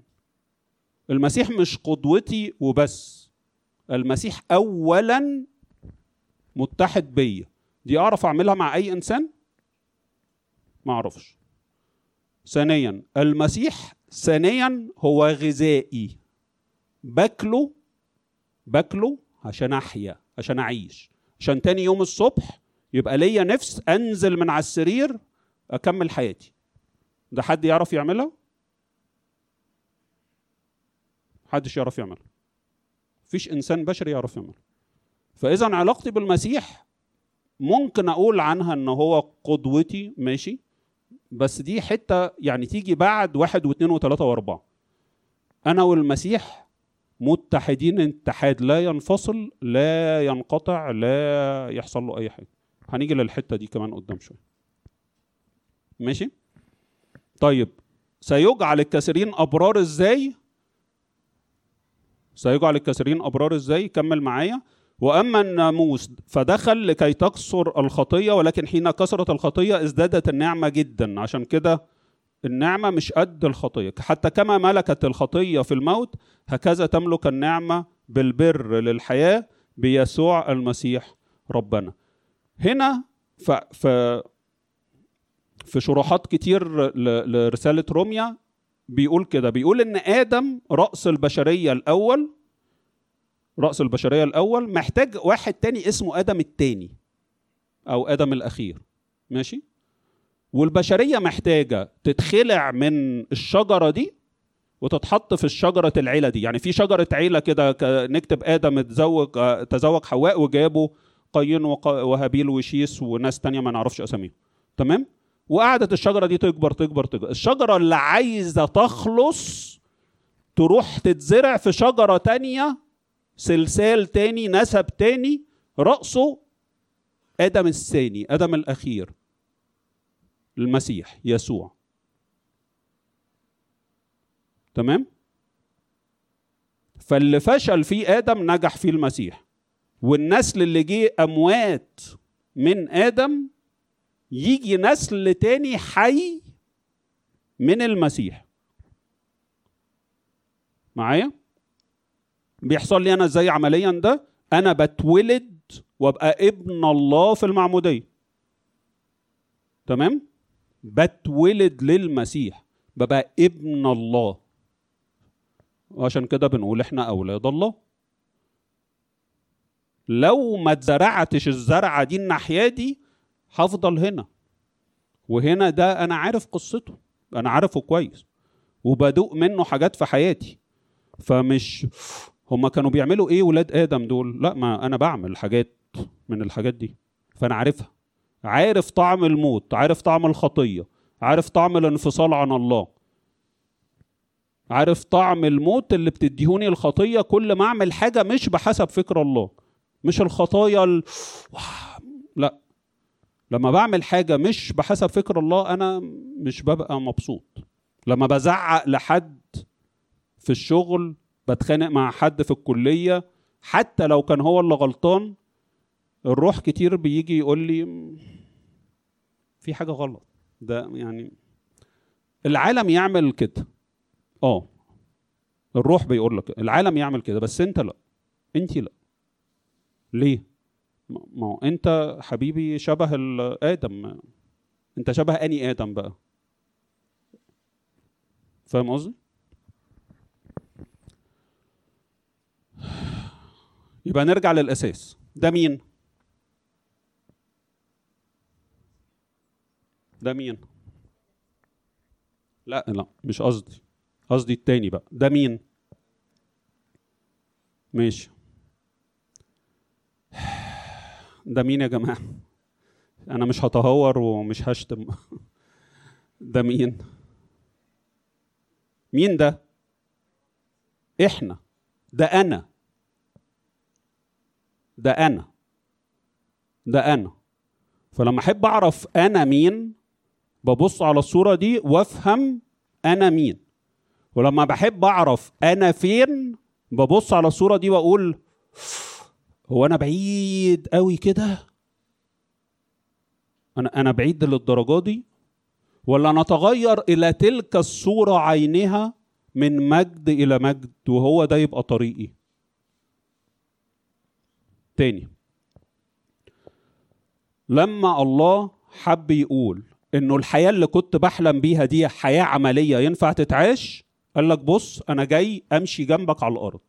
المسيح مش قدوتي وبس. المسيح أولا متحد بيا. دي أعرف أعملها مع أي إنسان؟ ما أعرفش. ثانيا المسيح ثانيا هو غذائي. باكله باكله عشان أحيا عشان أعيش. عشان تاني يوم الصبح يبقى ليا نفس أنزل من على السرير أكمل حياتي. ده حد يعرف يعملها؟ محدش يعرف يعملها. مفيش إنسان بشري يعرف يعملها. فاذا علاقتي بالمسيح ممكن أقول عنها إن هو قدوتي ماشي؟ بس دي حتة يعني تيجي بعد واحد واثنين وثلاثة وأربعة. أنا والمسيح متحدين اتحاد لا ينفصل لا ينقطع لا يحصل له أي حاجة. هنيجي للحتة دي كمان قدام شوية. ماشي؟ طيب سيجعل الكثيرين أبرار إزاي؟ سيجعل الكثيرين أبرار إزاي؟ كمل معايا. وأما الناموس فدخل لكي تكسر الخطية ولكن حين كسرت الخطية ازدادت النعمة جدا. عشان كده النعمة مش قد الخطية. حتى كما ملكت الخطية في الموت هكذا تملك النعمة بالبر للحياة بيسوع المسيح ربنا. هنا ف ف في شروحات كتير لرسالة روميا بيقول كده. بيقول إن آدم رأس البشرية الأول رأس البشرية الأول محتاج واحد تاني اسمه آدم التاني أو آدم الأخير. ماشي؟ والبشرية محتاجة تتخلع من الشجرة دي وتتحط في الشجرة العيلة دي. يعني في شجرة عيلة كده نكتب آدم تزوج تزوج حواء وجابوا قايين وهابيل وشيس وناس تانية ما نعرفش أساميهم. تمام؟ وقعدت الشجرة دي تكبر تكبر تكبر. الشجرة اللي عايزة تخلص تروح تتزرع في شجرة تانية سلسال تاني نسب تاني رأسه آدم الثاني آدم الأخير. المسيح يسوع. تمام؟ فاللي فشل فيه آدم نجح فيه المسيح. والنسل اللي جه أموات من آدم يجي نسل تاني حي من المسيح. معايا؟ بيحصل لي أنا إزاي عمليا ده؟ أنا بتولد وأبقى ابن الله في المعمودية. تمام؟ بتولد للمسيح ببقى ابن الله. وعشان كده بنقول إحنا أولاد الله. لو ما اتزرعتش الزرعة دي الناحية دي هفضل هنا. وهنا ده أنا عارف قصته أنا عارفه كويس وبدوق منه حاجات في حياتي. فمش هما كانوا بيعملوا إيه ولاد آدم دول؟ لا ما أنا بعمل حاجات من الحاجات دي فأنا عارفها. عارف طعم الموت عارف طعم الخطية عارف طعم الانفصال عن الله. عارف طعم الموت اللي بتديهوني الخطية كل ما أعمل حاجة مش بحسب فكر الله. مش الخطايا ال... لا. لما بعمل حاجة مش بحسب فكر الله أنا مش ببقى مبسوط. لما بزعق لحد في الشغل بتخانق مع حد في الكلية حتى لو كان هو اللي غلطان الروح كتير بيجي يقول لي في حاجة غلط. ده يعني العالم يعمل كده. آه. الروح بيقول لك العالم يعمل كده بس أنت لأ. أنت لأ. ليه؟ ما هو أنت حبيبي شبه آدم. أنت شبه أني آدم بقى. فاهم قصدي؟ يبقى نرجع للأساس. ده مين؟ ده مين؟ لا لا مش قصدي. قصدي التاني بقى. ده مين؟ ماشي. ده مين يا جماعة؟ أنا مش هتهور ومش هشتم. ده مين؟ مين ده؟ إحنا. ده أنا. ده أنا. ده أنا. فلما أحب أعرف أنا مين ببص على الصورة دي وأفهم أنا مين. ولما بحب أعرف أنا فين ببص على الصورة دي وأقول هو أنا بعيد قوي كده؟ أنا أنا بعيد للدرجة دي؟ ولا نتغير إلى تلك الصورة عينها من مجد إلى مجد وهو ده يبقى طريقي؟ تاني لما الله حب يقول إنه الحياة اللي كنت بحلم بيها دي حياة عملية ينفع تتعاش؟ قال لك بص أنا جاي أمشي جنبك على الأرض.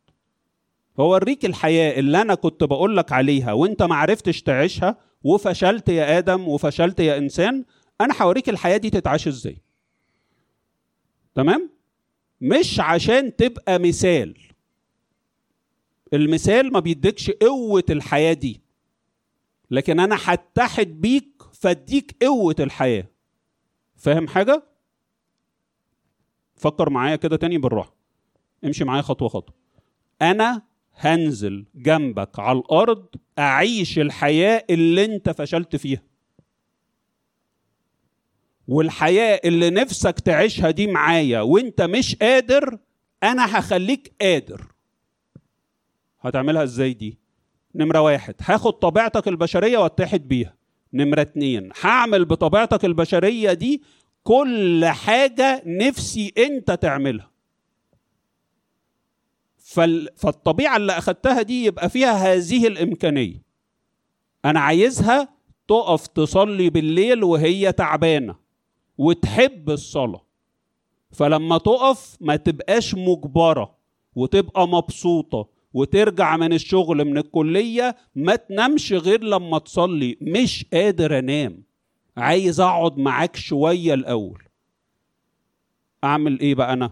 فوريك الحياة اللي أنا كنت بقول لك عليها وأنت ما عرفتش تعيشها وفشلت يا آدم وفشلت يا إنسان أنا هوريك الحياة دي تتعاش إزاي؟ تمام؟ مش عشان تبقى مثال. المثال ما بيديكش قوة الحياة دي. لكن أنا هتحد بيك فاديك قوة الحياة. فاهم حاجة؟ فكر معايا كده تاني بالراحة. امشي معايا خطوة خطوة. أنا هنزل جنبك على الأرض أعيش الحياة اللي أنت فشلت فيها. والحياة اللي نفسك تعيشها دي معايا وأنت مش قادر أنا هخليك قادر. هتعملها إزاي دي؟ نمرة واحد هاخد طبيعتك البشرية واتحد بيها. نمرة اتنين هعمل بطبيعتك البشرية دي كل حاجة نفسي انت تعملها. فال... فالطبيعة اللي أخدتها دي يبقى فيها هذه الإمكانية. أنا عايزها تقف تصلي بالليل وهي تعبانة وتحب الصلاة. فلما تقف ما تبقاش مجبرة وتبقى مبسوطة وترجع من الشغل من الكلية ما تنامش غير لما تصلي. مش قادر أنام. عايز أقعد معاك شوية الأول. أعمل إيه بقى أنا؟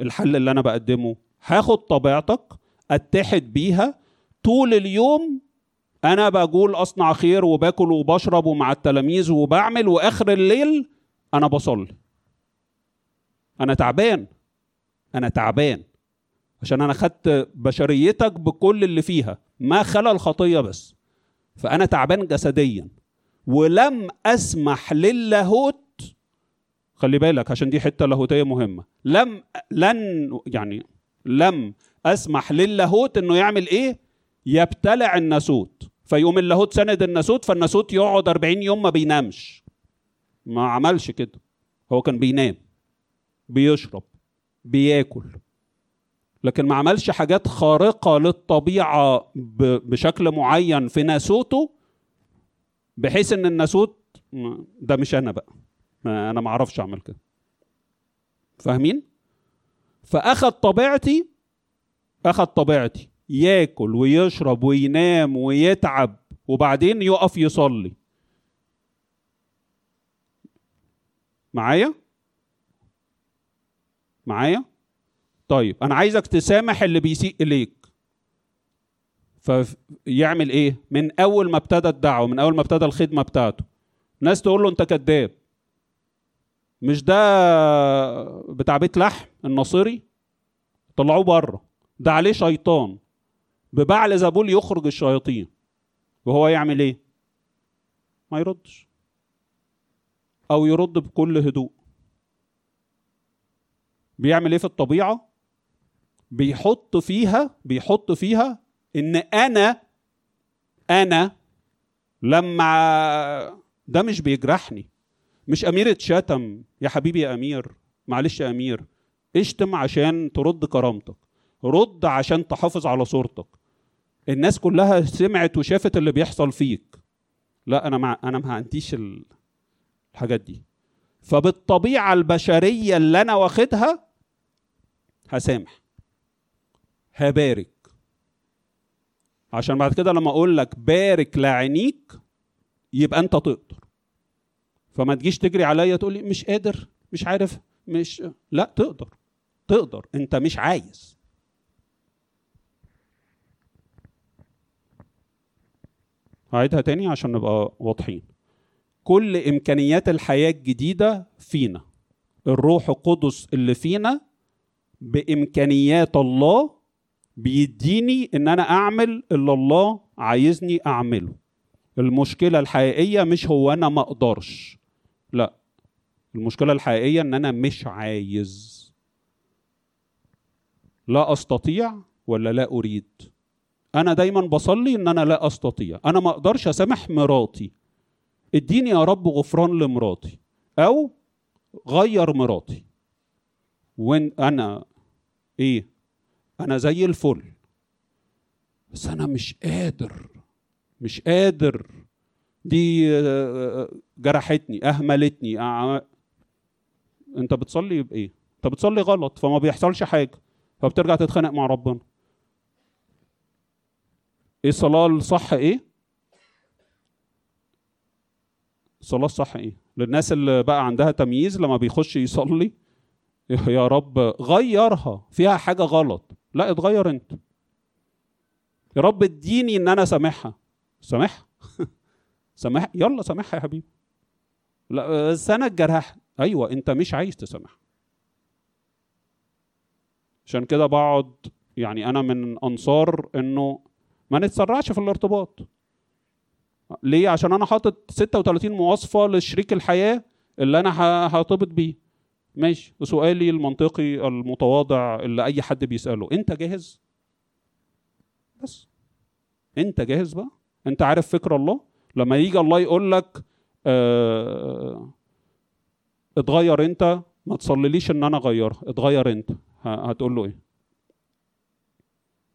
الحل اللي أنا بقدمه. هاخد طبيعتك اتحد بيها. طول اليوم أنا بقول اصنع خير وباكل وبشرب ومع التلاميذ وبعمل واخر الليل أنا بصلي. أنا تعبان. أنا تعبان. عشان أنا خدت بشريتك بكل اللي فيها ما خلا الخطية بس. فأنا تعبان جسديا ولم أسمح للاهوت خلي بالك عشان دي حتة لاهوتية مهمة لم لن يعني لم أسمح للاهوت إنه يعمل إيه؟ يبتلع الناسوت. فيقوم اللاهوت سند الناسوت فالناسوت يقعد 40 يوم ما بينامش. ما عملش كده. هو كان بينام بيشرب بياكل. لكن ما عملش حاجات خارقة للطبيعة بشكل معين في ناسوته بحيث إن الناسوت ده مش أنا بقى. أنا ما أعرفش أعمل كده. فاهمين؟ فاخد طبيعتي اخد طبيعتي. ياكل ويشرب وينام ويتعب وبعدين يقف يصلي. معايا؟ معايا؟ طيب أنا عايزك تسامح اللي بيسيء إليك. فيعمل إيه؟ من أول ما ابتدى الدعوة من أول ما ابتدى الخدمة بتاعته. ناس تقول له أنت كذاب. مش ده بتاع بيت لحم الناصري؟ طلعوه بره. ده عليه شيطان. ببعل زبول يخرج الشياطين. وهو يعمل إيه؟ ما يردش. أو يرد بكل هدوء. بيعمل إيه في الطبيعة؟ بيحط فيها بيحط فيها إن أنا أنا لما ده مش بيجرحني. مش امير اتشتم يا حبيبي يا أمير معلش يا أمير اشتم عشان ترد كرامتك. رد عشان تحافظ على صورتك. الناس كلها سمعت وشافت اللي بيحصل فيك. لا أنا مع أنا ما عنديش الحاجات دي. فبالطبيعة البشرية اللي أنا واخدها هسامح. هبارك. عشان بعد كده لما أقول لك بارك لعينيك يبقى أنت تقدر. فما تجيش تجري عليا تقول لي مش قادر مش عارف مش لا تقدر تقدر أنت مش عايز. هعيدها تاني عشان نبقى واضحين. كل إمكانيات الحياة الجديدة فينا. الروح القدس اللي فينا بإمكانيات الله بيديني إن أنا أعمل اللي الله عايزني أعمله. المشكلة الحقيقية مش هو أنا ما أقدرش. لا المشكلة الحقيقية إن أنا مش عايز. لا أستطيع ولا لا أريد. أنا دايما بصلي إن أنا لا أستطيع. أنا ما أقدرش أسامح مراتي. إديني يا رب غفران لمراتي. أو غير مراتي. وين أنا إيه؟ أنا زي الفل. بس أنا مش قادر مش قادر. دي جرحتني أهملتني. أنت بتصلي بإيه؟ أنت بتصلي غلط فما بيحصلش حاجة فبترجع تتخانق مع ربنا. إيه الصلاة الصح إيه؟ الصلاة الصح إيه؟ للناس اللي بقى عندها تمييز لما بيخش يصلي يا رب غيرها. فيها حاجة غلط. لا اتغير انت. يا رب اديني ان أنا سامحها. سامحها؟ سامح يلا سامحها يا حبيبي. لا بس أنا الجرح أيوه انت مش عايز تسامح عشان كده بقعد يعني أنا من أنصار إنه ما نتسرعش في الارتباط. ليه؟ عشان أنا حاطط 36 مواصفة لشريك الحياة اللي أنا هرتبط بيه. ماشي. وسؤالي المنطقي المتواضع اللي أي حد بيسأله أنت جاهز؟ بس. أنت جاهز بقى؟ أنت عارف فكر الله؟ لما يجي الله يقول لك آه اتغير أنت ما تصليليش إن أنا اغيرها اتغير أنت. هتقول له إيه؟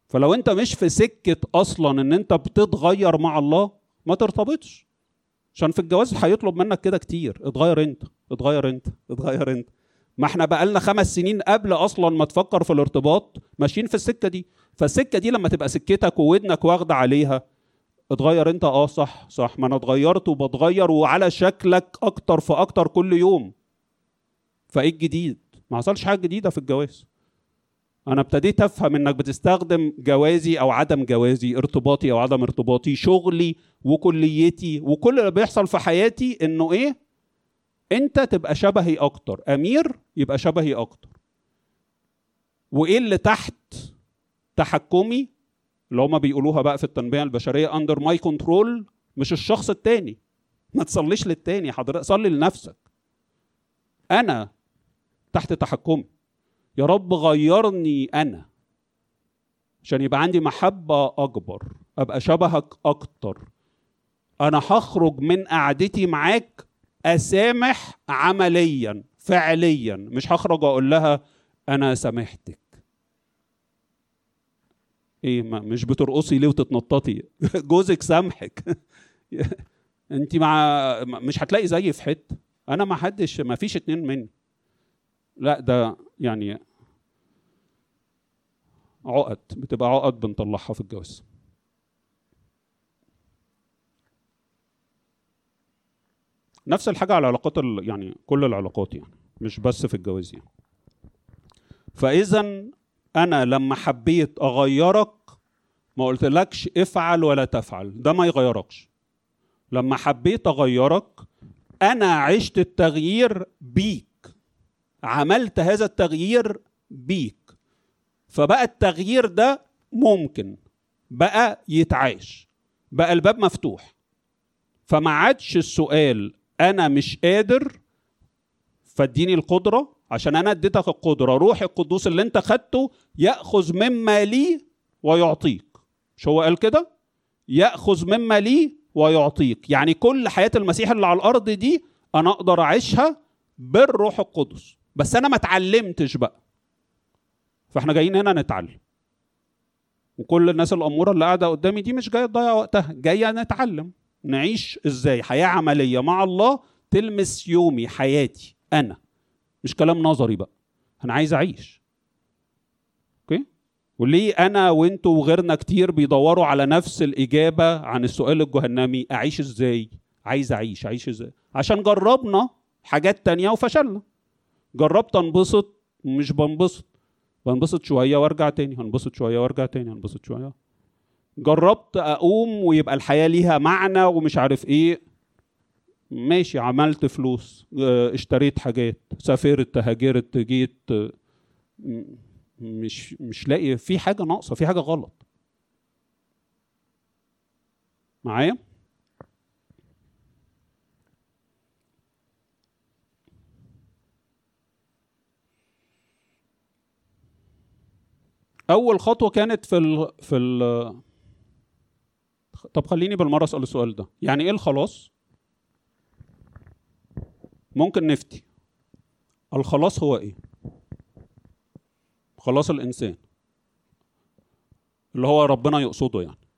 فلو أنت مش في سكة أصلا إن أنت بتتغير مع الله ما ترتبطش. عشان في الجواز هيطلب منك كده كتير اتغير أنت اتغير أنت اتغير أنت. ما إحنا بقالنا خمس سنين قبل أصلا ما تفكر في الارتباط ماشيين في السكة دي. فالسكة دي لما تبقى سكتك وودنك واخدة عليها اتغير انت. آه صح صح. ما أنا اتغيرت وبتغير وعلى شكلك أكتر فاكتر كل يوم. فإيه الجديد؟ ما حصلش حاجة جديدة في الجواز. أنا ابتديت أفهم إنك بتستخدم جوازي أو عدم جوازي ارتباطي أو عدم ارتباطي شغلي وكليتي وكل اللي بيحصل في حياتي إنه إيه؟ انت تبقى شبهي أكتر. امير يبقى شبهي أكتر. وايه اللي تحت تحكمي اللي هما بيقولوها بقى في التنميه البشرية under my control مش الشخص التاني. ما تصليش للتاني حضرتك صلي لنفسك. أنا تحت تحكمي. يا رب غيرني أنا عشان يبقى عندي محبة أكبر أبقى شبهك أكتر. أنا هخرج من قعدتي معاك أسامح عمليا فعليا. مش هخرج أقول لها أنا سامحتك. إيه ما مش بترقصي ليه وتتنططي؟ جوزك سامحك. أنت مع مش هتلاقي زيي في حتة. أنا ما حدش ما فيش اتنين مني. لا ده يعني عقد بتبقى عقد بنطلعها في الجواز. نفس الحاجة على علاقات. يعني كل العلاقات يعني مش بس في الجواز يعني. فإذا أنا لما حبيت أغيرك ما قلتلكش افعل ولا تفعل ده ما يغيركش. لما حبيت أغيرك أنا عشت التغيير بيك عملت هذا التغيير بيك. فبقى التغيير ده ممكن بقى يتعاش بقى الباب مفتوح. فما عادش السؤال أنا مش قادر فاديني القدرة عشان أنا اديتك القدرة. روح القدوس اللي أنت خدته يأخذ مما لي ويعطيك. مش هو قال كده؟ يأخذ مما لي ويعطيك. يعني كل حياة المسيح اللي على الأرض دي أنا أقدر أعيشها بالروح القدس. بس أنا ما اتعلمتش بقى. فإحنا جايين هنا نتعلم. وكل الناس الأمورة اللي قاعدة قدامي دي مش جاية تضيع وقتها جاية نتعلم. نعيش إزاي؟ حياة عملية. مع الله تلمس يومي حياتي أنا. مش كلام نظري بقى. أنا عايز أعيش. أوكي؟ وليه أنا وأنتوا وغيرنا كتير بيدوروا على نفس الإجابة عن السؤال الجهنمي؟ أعيش إزاي؟ عايز أعيش. أعيش إزاي؟ عشان جربنا حاجات تانية وفشلنا. جربت أنبسط مش بنبسط. بنبسط شوية وأرجع تاني. هنبسط شوية وأرجع تاني. هنبسط شوية. جربت أقوم ويبقى الحياة ليها معنى ومش عارف إيه. ماشي عملت فلوس آه، اشتريت حاجات سافرت هاجرت جيت م- مش مش لاقي في حاجة ناقصة في حاجة غلط. معايا؟ أول خطوة كانت في ال في ال طب خليني بالمرة أسأل السؤال ده. يعني إيه الخلاص؟ ممكن نفتي. الخلاص هو إيه؟ خلاص الإنسان. اللي هو ربنا يقصده يعني.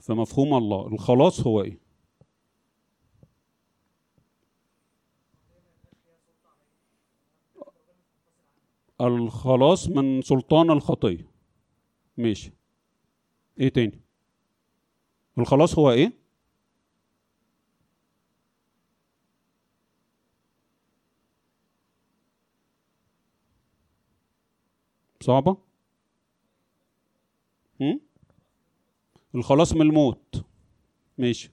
في مفهوم الله. الخلاص هو إيه؟ الخلاص من سلطان الخطية. ماشي. إيه تاني؟ الخلاص هو إيه؟ صعبة؟ هم؟ الخلاص من الموت. ماشي.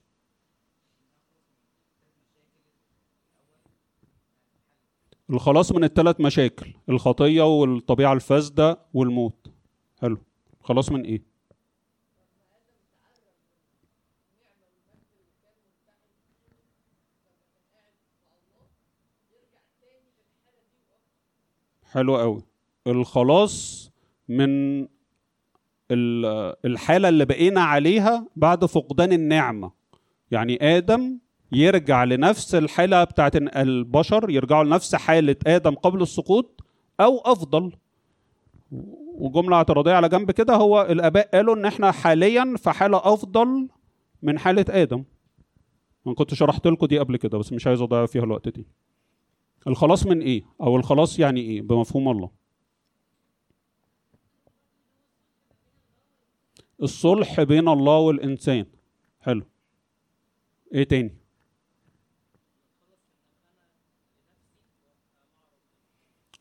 الخلاص من الثلاث مشاكل الخطية والطبيعة الفاسدة والموت. حلو. خلاص من إيه؟ حلو قوي. الخلاص من ال- الحالة اللي بقينا عليها بعد فقدان النعمة. يعني آدم يرجع لنفس الحالة بتاعت إن البشر يرجعوا لنفس حالة آدم قبل السقوط أو أفضل. وجملة اعتراضية على جنب كده هو الآباء قالوا إن إحنا حاليا في حالة أفضل من حالة آدم. أنا كنت شرحت لكم دي قبل كده بس مش عايز أضيع فيها الوقت دي. الخلاص من إيه؟ أو الخلاص يعني إيه؟ بمفهوم الله. الصلح بين الله والإنسان. حلو. إيه تاني؟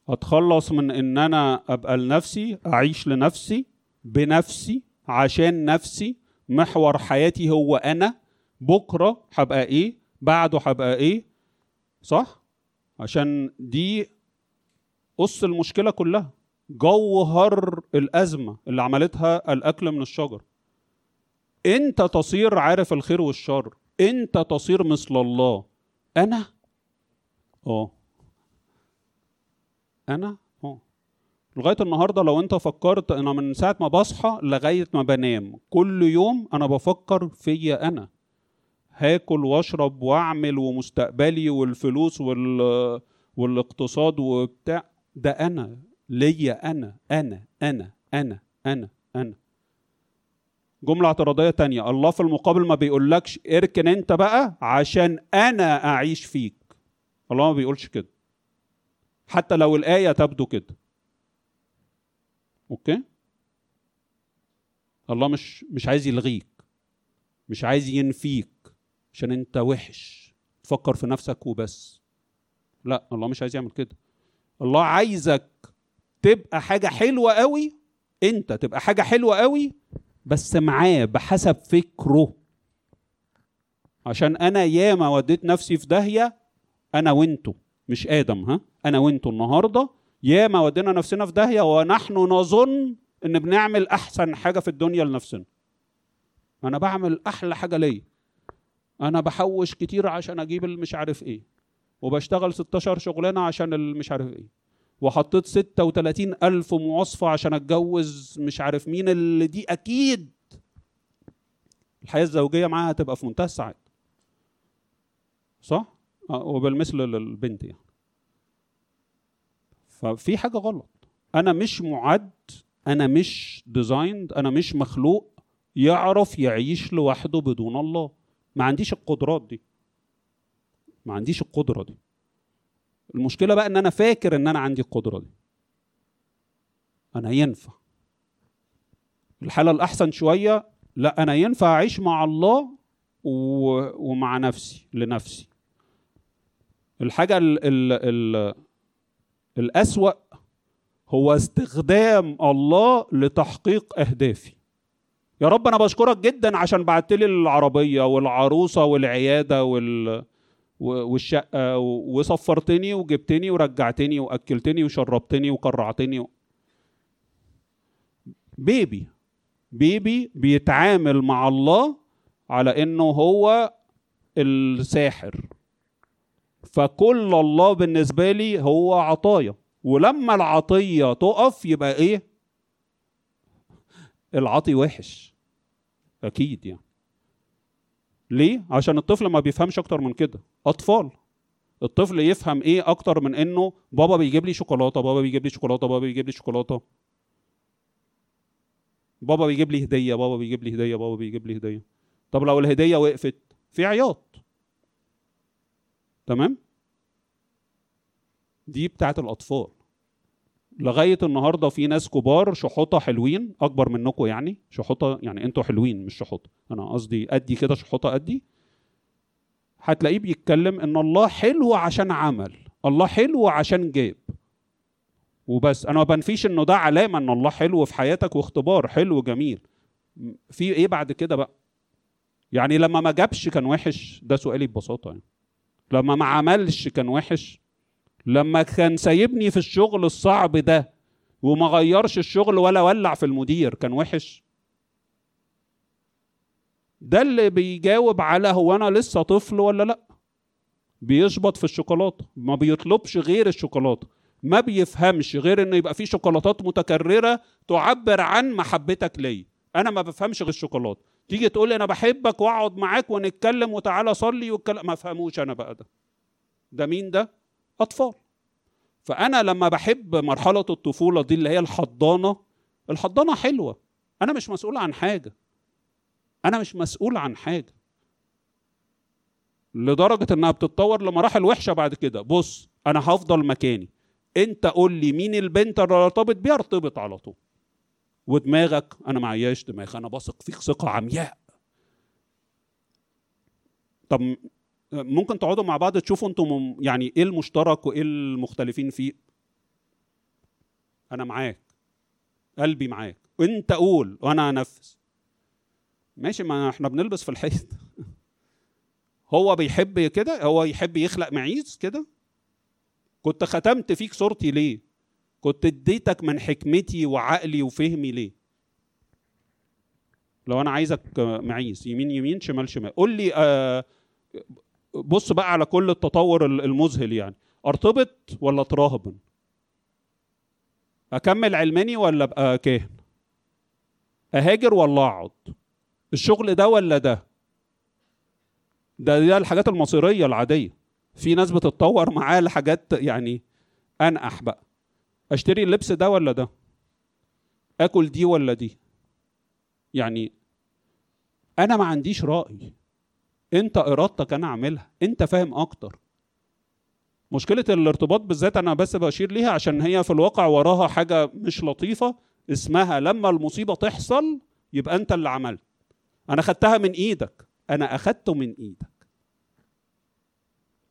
أتخلص من ان أنا أبقى لنفسي أعيش لنفسي بنفسي عشان نفسي محور حياتي هو أنا. بكرة هبقى إيه؟ بعده هبقى إيه؟ صح؟ عشان دي قص المشكلة كلها. جوهر الأزمة اللي عملتها الأكل من الشجر. أنت تصير عارف الخير والشر. أنت تصير مثل الله. أنا؟ آه. أنا؟ آه. لغاية النهارده لو أنت فكرت أنا من ساعة ما بصحى لغاية ما بنام. كل يوم أنا بفكر فيا أنا. هاكل واشرب واعمل ومستقبلي والفلوس وال والاقتصاد وبتاع. ده أنا ليا أنا أنا أنا أنا أنا أنا. جملة اعتراضية تانية. الله في المقابل ما بيقولكش اركن أنت بقى عشان أنا أعيش فيك. الله ما بيقولش كده. حتى لو الآية تبدو كده. أوكي؟ الله مش مش عايز يلغيك. مش عايز ينفيك. عشان انت وحش. تفكر في نفسك وبس. لا الله مش عايز يعمل كده. الله عايزك تبقى حاجة حلوة قوي انت تبقى حاجة حلوة قوي بس معاه بحسب فكره. عشان أنا ياما وديت نفسي في داهية أنا وانتو مش آدم ها؟ أنا وانتو النهارده. ياما ودينا نفسنا في داهية ونحن نظن إن بنعمل أحسن حاجة في الدنيا لنفسنا. أنا بعمل أحلى حاجة ليا. أنا بحوش كتير عشان أجيب المش عارف إيه. وبشتغل 16 شغلانة عشان المش عارف إيه. وحطيت 36 ألف مواصفة عشان أتجوز مش عارف مين اللي دي أكيد. الحياة الزوجية معاها هتبقى في منتهى السعادة. صح؟ آه، وبالمثل للبنت يعني. ففي حاجة غلط. أنا مش معد أنا مش ديزايند أنا مش مخلوق يعرف يعيش لوحده بدون الله. ما عنديش القدرات دي. ما عنديش القدرة دي. المشكلة بقى إن أنا فاكر إن أنا عندي القدرة دي. أنا ينفع. الحالة الأحسن شوية لا أنا ينفع أعيش مع الله و... ومع نفسي لنفسي. الحاجة ال... ال... ال... الأسوأ هو استخدام الله لتحقيق أهدافي. يا رب أنا بشكرك جدا عشان بعت لي العربية والعروسة والعيادة وال... والشقة وصفرتني وجبتني ورجعتني وأكلتني وشربتني وقرعتني بيبي بيبي بيتعامل مع الله على إنه هو الساحر. فكل الله بالنسبة لي هو عطايا. ولما العطية تقف يبقى إيه؟ العطي وحش. أكيد يعني. ليه؟ عشان الطفل ما بيفهمش أكتر من كده. أطفال. الطفل يفهم إيه أكتر من إنه بابا بيجيب لي شوكولاتة بابا بيجيب لي شوكولاتة بابا بيجيب لي شوكولاتة. بابا بيجيب لي هدية بابا بيجيب لي هدية بابا بيجيب لي هدية. طب لو الهدية وقفت في عياط. تمام؟ دي بتاعت الأطفال. لغاية النهارده في ناس كبار شحوطة حلوين أكبر منكم يعني شحوطة يعني أنتوا حلوين مش شحوطة. أنا قصدي أدي كده شحوطة أدي. هتلاقيه بيتكلم إن الله حلو عشان عمل الله حلو عشان جاب. وبس. أنا ما بنفيش إنه ده علامة إن الله حلو في حياتك واختبار. حلو جميل. في إيه بعد كده بقى؟ يعني لما ما جابش كان وحش ده سؤالي ببساطة يعني. لما ما عملش كان وحش لما كان سايبني في الشغل الصعب ده وما غيرش الشغل ولا ولع في المدير كان وحش. ده اللي بيجاوب على هو أنا لسه طفل ولا لأ؟ بيشبط في الشوكولاته ما بيطلبش غير الشوكولاته ما بيفهمش غير انه يبقى في شوكولاتات متكررة تعبر عن محبتك ليا. أنا ما بفهمش غير الشوكولاته تيجي تقول لي أنا بحبك وأقعد معاك ونتكلم وتعالى صلي والكلام ما فهموش أنا بقى ده. ده مين ده؟ أطفال. فأنا لما بحب مرحلة الطفولة دي اللي هي الحضانة الحضانة حلوة. أنا مش مسؤول عن حاجة. أنا مش مسؤول عن حاجة. لدرجة إنها بتتطور لمراحل وحشة بعد كده. بص أنا هفضل مكاني. أنت قول لي مين البنت اللي ارتبط بيها ارتبط على طول. ودماغك أنا معياش دماغ أنا بثق فيك ثقة عمياء. طب ممكن تقعدوا مع بعض تشوفوا أنتم يعني إيه المشترك وإيه المختلفين فيه. أنا معاك. قلبي معاك. انت قول وأنا انفذ ماشي ما إحنا بنلبس في الحيط. هو بيحب كده هو يحب يخلق معيز كده. كنت ختمت فيك صورتي ليه؟ كنت اديتك من حكمتي وعقلي وفهمي ليه؟ لو أنا عايزك معيز يمين يمين شمال شمال. قول لي آه بص بقى على كل التطور المذهل يعني. أرتبط ولا اتراهبن أكمل علماني ولا أبقى كاهن؟ أهاجر ولا اقعد الشغل ده ولا ده؟ ده ده الحاجات المصيرية العادية. في ناس بتتطور معاه لحاجات يعني أنقح بقى. أشتري اللبس ده ولا ده؟ آكل دي ولا دي؟ يعني أنا ما عنديش رأي. انت ارادتك أنا اعملها. انت فاهم أكتر. مشكلة الارتباط بالذات أنا بس بشير ليها عشان هي في الواقع وراها حاجة مش لطيفة اسمها لما المصيبة تحصل يبقى انت اللي عملت. أنا خدتها من إيدك. أنا اخدته من إيدك.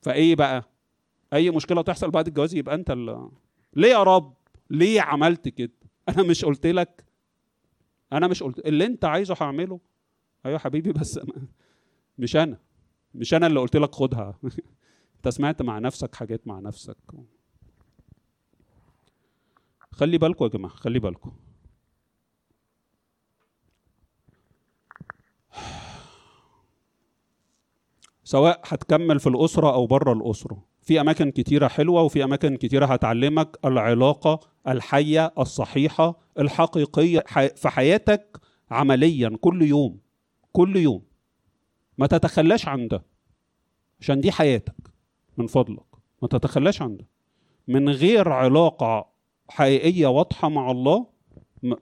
فايه بقى؟ اي مشكلة تحصل بعد الجواز يبقى انت اللي ليه يا رب؟ ليه عملت كده؟ أنا مش قلت لك. أنا مش قلت اللي انت عايزه هعمله. أيوه حبيبي بس مش أنا. مش أنا اللي قلت لك خدها. أنت سمعت مع نفسك حاجات مع نفسك. خلي بالكم يا جماعة خلي بالكم سواء هتكمل في الأسرة أو بره الأسرة. في أماكن كتيرة حلوة وفي أماكن كتيرة هتعلمك العلاقة الحية الصحيحة الحقيقية في حياتك عمليا كل يوم. كل يوم. ما تتخلاش عن ده عشان دي حياتك من فضلك. ما تتخلاش عن ده من غير علاقة حقيقية واضحة مع الله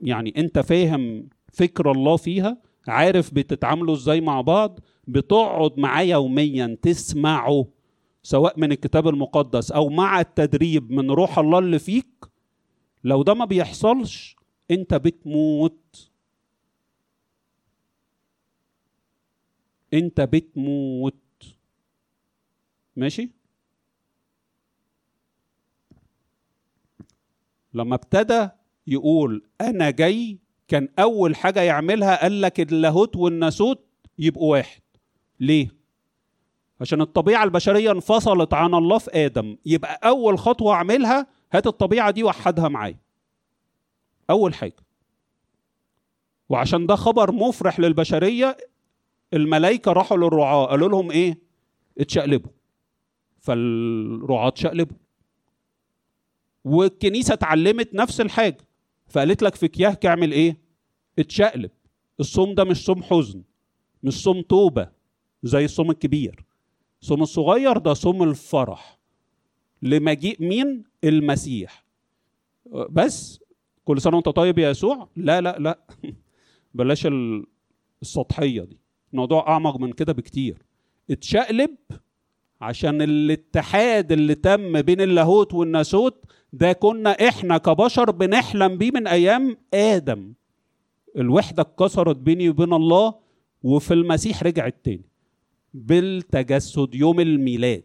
يعني أنت فاهم فكر الله فيها عارف بتتعاملوا إزاي مع بعض بتقعد معاه يوميا تسمعه سواء من الكتاب المقدس أو مع التدريب من روح الله اللي فيك. لو ده ما بيحصلش أنت بتموت. انت بتموت. ماشي؟ لما ابتدى يقول أنا جاي كان أول حاجة يعملها قال لك اللاهوت والناسوت يبقوا واحد. ليه؟ عشان الطبيعة البشرية انفصلت عن الله في آدم. يبقى أول خطوة أعملها هات الطبيعة دي وحدها معايا. أول حاجة. وعشان ده خبر مفرح للبشرية الملائكة راحوا للرعاة قالوا لهم إيه؟ اتشقلبوا. فالرعاة اتشقلبوا. والكنيسة اتعلمت نفس الحاجة. فقالت لك في كياهك اعمل إيه؟ اتشقلب. الصوم ده مش صوم حزن مش صوم توبة زي الصوم الكبير. الصوم الصغير ده صوم الفرح. لمجيء مين؟ المسيح. بس كل سنة وأنت طيب يا يسوع؟ لا لا لا. بلاش السطحية دي. الموضوع أعمق من كده بكتير. اتشقلب عشان الاتحاد اللي تم بين اللاهوت والناسوت ده كنا إحنا كبشر بنحلم بيه من أيام آدم. الوحدة اتكسرت بيني وبين الله وفي المسيح رجعت تاني. بالتجسد يوم الميلاد.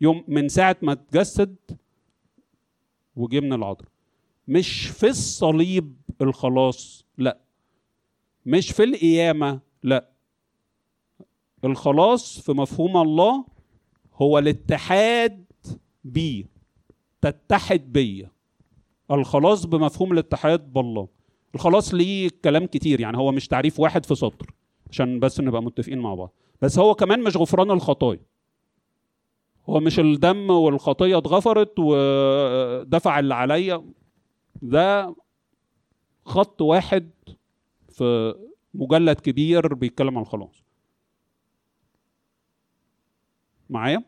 يوم من ساعة ما اتجسد وجه من العذراء مش في الصليب الخلاص لا. مش في القيامة لا. الخلاص في مفهوم الله هو الاتحاد بيه تتحد بيا الخلاص بمفهوم الاتحاد بالله. الخلاص ليه كلام كتير يعني هو مش تعريف واحد في سطر عشان بس نبقى متفقين مع بعض. بس هو كمان مش غفران الخطايا. هو مش الدم والخطيه اتغفرت ودفع اللي عليا. ده خط واحد في مجلد كبير بيتكلم عن الخلاص. معايا؟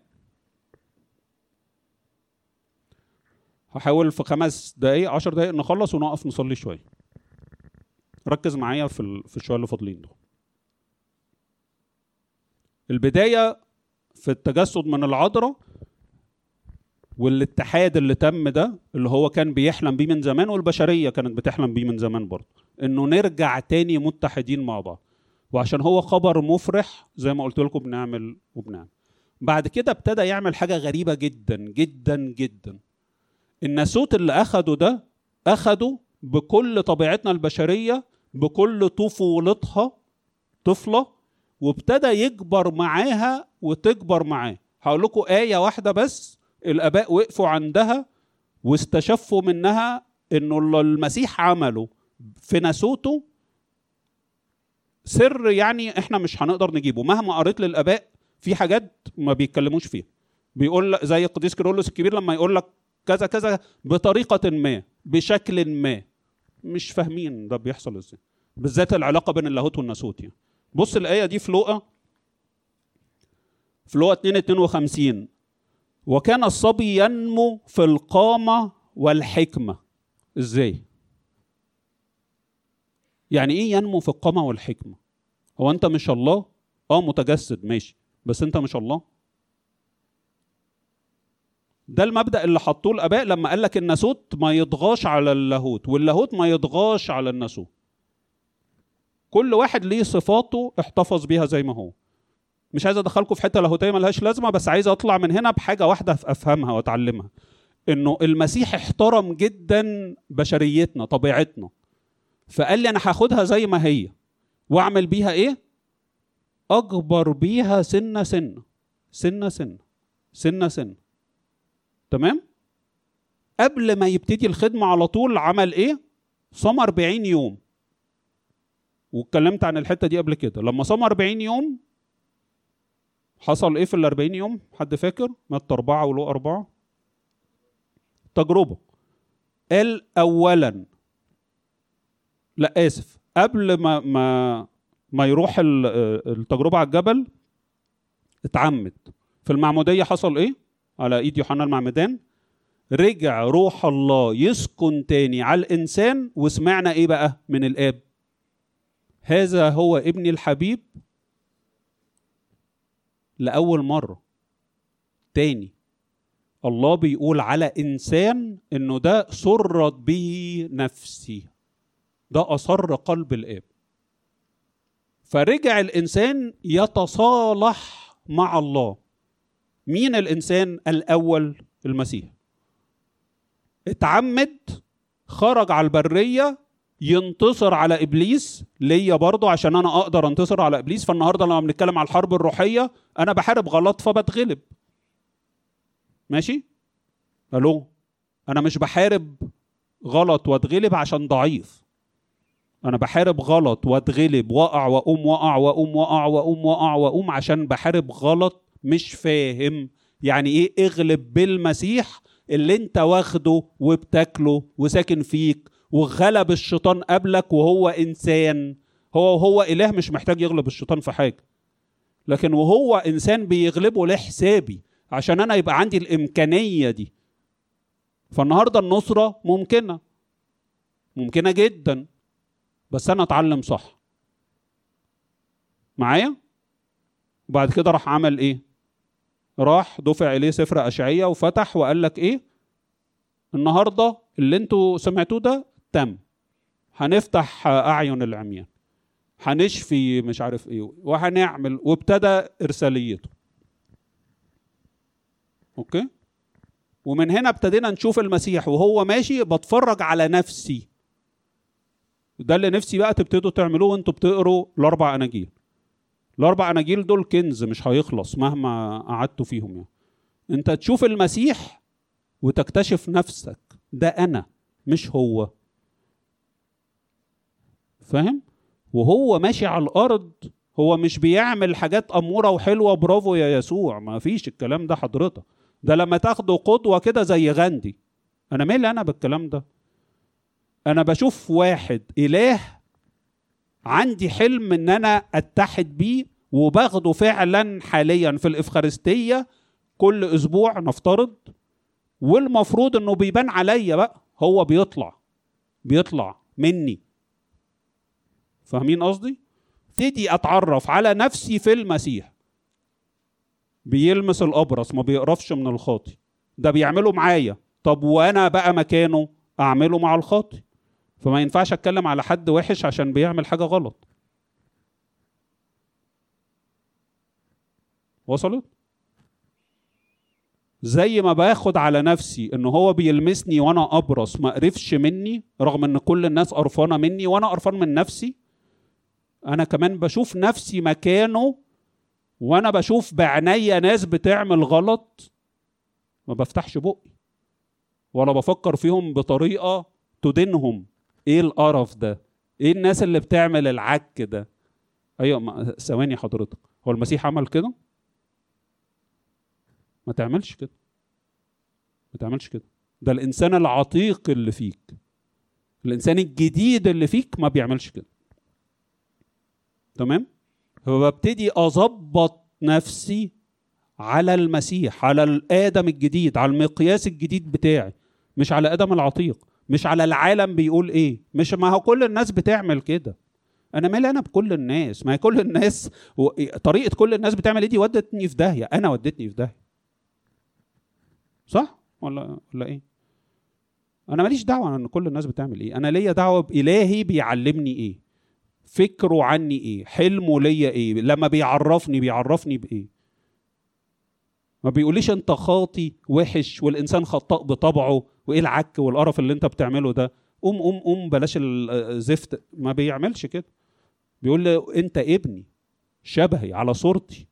هحاول في خمس دقايق عشر دقايق نخلص ونقف نصلي شوية. ركز معايا في في الشوية اللي فاضلين دول. البداية في التجسد من العذراء والاتحاد اللي تم ده اللي هو كان بيحلم بيه من زمان والبشرية كانت بتحلم بيه من زمان برضه. إنه نرجع تاني متحدين مع بعض. وعشان هو خبر مفرح زي ما قلت لكم بنعمل وبنعمل. بعد كده ابتدى يعمل حاجة غريبة جدا جدا جدا. الناسوت اللي أخده ده أخده بكل طبيعتنا البشرية بكل طفولتها طفلة وابتدى يكبر معاها وتكبر معاه. هقول لكم آية واحدة بس الآباء وقفوا عندها واستشفوا منها إنه المسيح عمله في ناسوته سر يعني إحنا مش هنقدر نجيبه. مهما قريت للآباء في حاجات ما بيتكلموش فيها. بيقول زي القديس كيرلس الكبير لما يقول لك كذا كذا بطريقة ما بشكل ما. مش فاهمين ده بيحصل إزاي. بالذات العلاقة بين اللاهوت والناسوت يعني. بص الآية دي في لوقا في لوقا 2 52 وكان الصبي ينمو في القامة والحكمة. إزاي؟ يعني إيه ينمو في القامة والحكمة؟ هو أنت مش الله؟ آه متجسد ماشي. بس انت مش الله. ده المبدأ اللي حطوه الآباء لما قال لك الناسوت ما يضغاش على اللاهوت واللاهوت ما يضغاش على الناسوت كل واحد ليه صفاته احتفظ بيها زي ما هو. مش عايز أدخلكم في حتة لاهوتية ملهاش لازمة بس عايز أطلع من هنا بحاجة واحدة أفهمها وأتعلمها. إنه المسيح احترم جدا بشريتنا طبيعتنا. فقال لي أنا هاخدها زي ما هي. وأعمل بيها إيه؟ أكبر بيها سنة سنة. سنة سنة. سنة سنة. تمام؟ قبل ما يبتدي الخدمة على طول عمل إيه؟ صام 40 يوم. واتكلمت عن الحتة دي قبل كده. لما صام 40 يوم حصل إيه في ال 40 يوم؟ حد فاكر؟ مات أربعة ولو أربعة. تجربة. قال أولا لا آسف. قبل ما ما ما يروح التجربة على الجبل اتعمد. في المعمودية حصل إيه؟ على إيد يوحنا المعمدان. رجع روح الله يسكن تاني على الإنسان وسمعنا إيه بقى؟ من الآب. هذا هو ابني الحبيب لأول مرة. تاني. الله بيقول على إنسان إنه ده سرت به نفسي. ده أصر قلب الآب. فرجع الإنسان يتصالح مع الله. مين الإنسان الأول؟ المسيح. اتعمد خرج على البرية ينتصر على إبليس. ليا برضه عشان أنا أقدر أنتصر على إبليس. فالنهاردة لما بنتكلم على الحرب الروحية أنا بحارب غلط فبتغلب. ماشي؟ ألو؟ أنا مش بحارب غلط واتغلب عشان ضعيف. أنا بحارب غلط واتغلب. واقع وأقوم واقع وأقوم واقع وأقوم واقع وأقوم عشان بحارب غلط مش فاهم. يعني إيه اغلب بالمسيح اللي أنت واخده وبتاكله وساكن فيك وغلب الشيطان قبلك وهو إنسان. هو هو إله مش محتاج يغلب الشيطان في حاجة. لكن وهو إنسان بيغلبه لحسابي عشان أنا يبقى عندي الإمكانية دي. فالنهاردة النصرة ممكنة. ممكنة جدا. بس أنا أتعلم صح. معايا؟ وبعد كده راح عمل إيه؟ راح دفع إليه سفر اشعياء وفتح وقال لك إيه؟ النهارده اللي أنتوا سمعتوه ده تم. هنفتح أعين العميان. هنشفي مش عارف إيه وهنعمل وابتدى إرساليته. أوكي؟ ومن هنا ابتدينا نشوف المسيح وهو ماشي بتفرج على نفسي. ده اللي نفسي بقى تبتدوا تعملوه وانتوا بتقروا الأربع أناجيل. الأربع أناجيل دول كنز مش هيخلص مهما قعدتوا فيهم يعني. انت تشوف المسيح وتكتشف نفسك. ده أنا مش هو. فاهم؟ وهو ماشي على الأرض هو مش بيعمل حاجات أمورة وحلوة برافو يا يسوع. ما فيش الكلام ده حضرتك. ده لما تاخده قدوة كده زي غاندي. أنا مالي أنا بالكلام ده؟ أنا بشوف واحد إله عندي حلم إن أنا أتحد بيه وباخده فعلا حاليا في الإفخارستية كل أسبوع نفترض والمفروض إنه بيبان عليا بقى هو بيطلع بيطلع مني. فاهمين قصدي؟ ابتدي أتعرف على نفسي في المسيح. بيلمس الأبرص ما بيقرفش من الخاطي. ده بيعمله معايا. طب وأنا بقى مكانه أعمله مع الخاطي؟ فما ينفعش اتكلم على حد وحش عشان بيعمل حاجة غلط. وصلت؟ زي ما باخد على نفسي إن هو بيلمسني وأنا أبرص ما قرفش مني رغم إن كل الناس قرفانة مني وأنا قرفان من نفسي أنا كمان بشوف نفسي مكانه وأنا بشوف بعينيا ناس بتعمل غلط ما بفتحش بقي ولا بفكر فيهم بطريقة تدينهم. إيه القرف ده؟ إيه الناس اللي بتعمل العك ده؟ أيوه ثواني حضرتك. هو المسيح عمل كده؟ ما تعملش كده. ما تعملش كده. ده الإنسان العتيق اللي فيك. الإنسان الجديد اللي فيك ما بيعملش كده. تمام؟ فببتدي أظبط نفسي على المسيح على الآدم الجديد على المقياس الجديد بتاعي مش على آدم العتيق. مش على العالم بيقول إيه. مش ما هو كل الناس بتعمل كده. أنا مالي أنا بكل الناس؟ ما هي كل الناس و... طريقة كل الناس بتعمل إيه دي ودتني في داهية. أنا ودتني في داهية. صح؟ ولا ولا إيه؟ أنا ماليش دعوة إن كل الناس بتعمل إيه. أنا ليا دعوة بالهي بيعلمني إيه. فكره عني إيه. حلمه ليا إيه. لما بيعرفني بيعرفني بإيه. ما بيقوليش أنت خاطي وحش والإنسان خطاء بطبعه. وإيه العك والقرف اللي أنت بتعمله ده؟ قوم قوم قوم بلاش الزفت ما بيعملش كده. بيقول له أنت ابني شبهي على صورتي.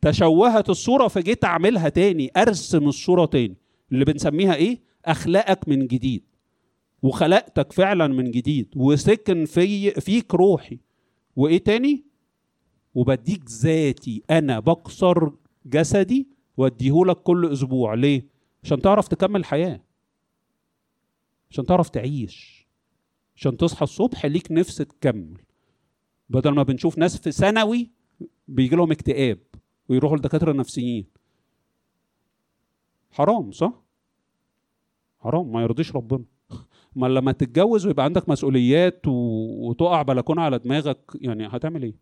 تشوهت الصورة فجيت أعملها تاني أرسم الصورة تاني. اللي بنسميها إيه؟ أخلاقك من جديد. وخلقتك فعلا من جديد. وسكن في فيك روحي. وإيه تاني؟ وبديك ذاتي. أنا بكسر جسدي وأديهولك كل أسبوع. ليه؟ عشان تعرف تكمل حياة. عشان تعرف تعيش عشان تصحى الصبح ليك نفس تكمل. بدل ما بنشوف ناس في ثانوي بيجي لهم اكتئاب ويروحوا لدكاترة نفسيين. حرام صح؟ حرام ما يرضيش ربنا. ما لما تتجوز ويبقى عندك مسؤوليات و... وتقع بلكونة على دماغك يعني هتعمل إيه؟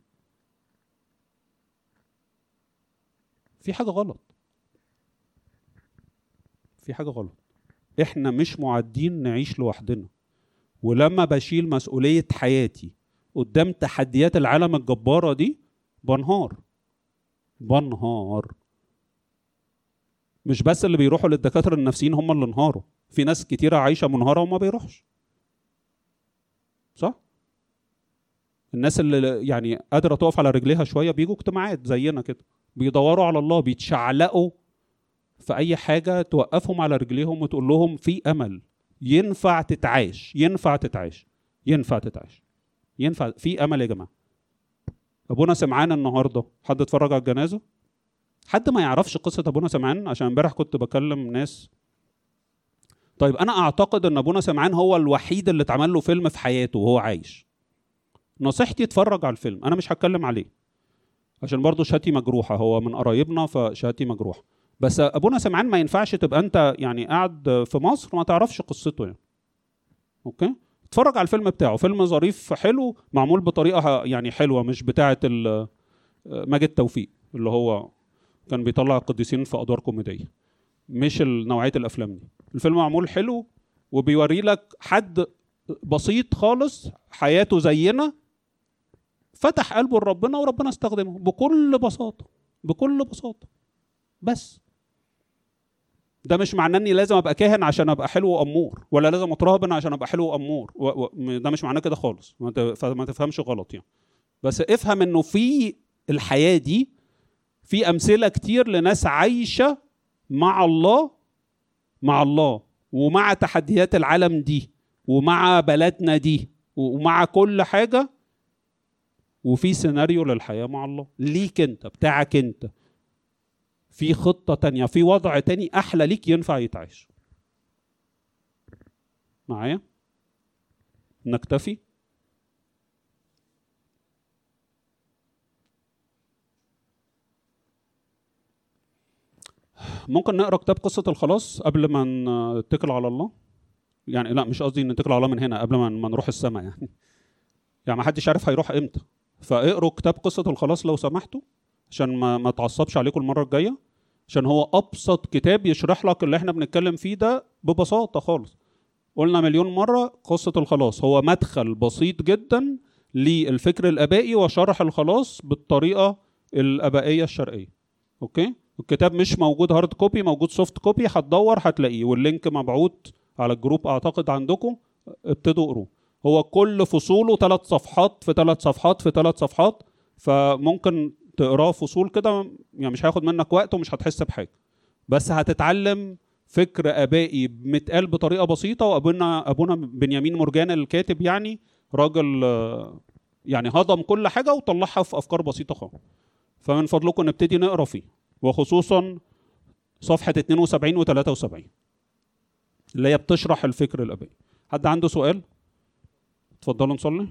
في حاجة غلط. في حاجة غلط. إحنا مش معدين نعيش لوحدنا. ولما بشيل مسؤولية حياتي قدام تحديات العالم الجبارة دي بنهار. بنهار. مش بس اللي بيروحوا للدكاترة النفسيين هم اللي انهاروا. في ناس كتيرة عايشة منهارة وما بيروحش. صح؟ الناس اللي يعني قادرة تقف على رجليها شوية بيجوا اجتماعات زينا كده. بيدوروا على الله بيتشعلقوا في أي حاجة توقفهم على رجليهم وتقول لهم في أمل. ينفع تتعاش ينفع تتعاش ينفع تتعاش ينفع. في أمل يا جماعة. أبونا سمعان النهارده. حد اتفرج على الجنازة؟ حد ما يعرفش قصة أبونا سمعان؟ عشان امبارح كنت بكلم ناس. طيب أنا أعتقد إن أبونا سمعان هو الوحيد اللي اتعمل له فيلم في حياته وهو عايش. نصيحتي اتفرج على الفيلم. أنا مش هتكلم عليه. عشان برضه شهادتي مجروحة. هو من قرايبنا فشهادتي مجروحة. بس أبونا سمعان ما ينفعش تبقى أنت يعني قاعد في مصر ما تعرفش قصته يعني. أوكي؟ اتفرج على الفيلم بتاعه. فيلم ظريف حلو معمول بطريقة يعني حلوة مش بتاعه ماجد توفيق اللي هو كان بيطلع القديسين في أدوار كوميدية. مش نوعية الأفلام دي. الفيلم معمول حلو وبيوري لك حد بسيط خالص حياته زينا فتح قلبه لربنا وربنا استخدمه. بكل بساطة بكل بساطة. بس. ده مش معناه إني لازم أبقى كاهن عشان أبقى حلو وأمور ولا لازم اتراهبن عشان أبقى حلو وأمور و... و... ده مش معناه كده خالص. ما, ت... ما تفهمش غلط يعني. بس افهم إنه في الحياة دي في أمثلة كتير لناس عايشة مع الله مع الله ومع تحديات العالم دي ومع بلدنا دي ومع كل حاجة وفي سيناريو للحياة مع الله. ليك أنت بتاعك أنت. في خطة تانية في وضع تاني أحلى ليك ينفع يتعيش. معايا؟ نكتفي. ممكن نقرأ كتاب قصة الخلاص قبل ما نتكل على الله؟ يعني لا مش قصدي نتكل على الله من هنا قبل ما نروح السماء يعني. يعني ما حدش عارف هيروح إمتى. فاقروا كتاب قصة الخلاص لو سمحتوا. عشان ما ما تعصبش عليكم المرة الجاية عشان هو أبسط كتاب يشرح لك اللي إحنا بنتكلم فيه ده ببساطة خالص. قلنا مليون مرة قصة الخلاص. هو مدخل بسيط جدا للفكر الأبائي وشرح الخلاص بالطريقة الأبائية الشرقية. أوكي؟ الكتاب مش موجود hard copy موجود soft copy هتدور هتلاقيه. وال link مبعوث على ال group أعتقد عندكم ابتدوا اقروه. هو كل فصوله ثلاث صفحات في ثلاث صفحات في ثلاث صفحات فممكن تقراه فصول كده يعني مش هياخد منك وقت ومش هتحس بحاجة. بس هتتعلم فكر آبائي متقال بطريقة بسيطة وأبونا أبونا بنيامين مرجان الكاتب يعني راجل يعني هضم كل حاجة وطلعها في أفكار بسيطة خالص. فمن فضلكم نبتدي نقرأ فيه وخصوصا صفحة 72 و 73 اللي هي بتشرح الفكر الآبائي. حد عنده سؤال؟ اتفضلوا نصلي.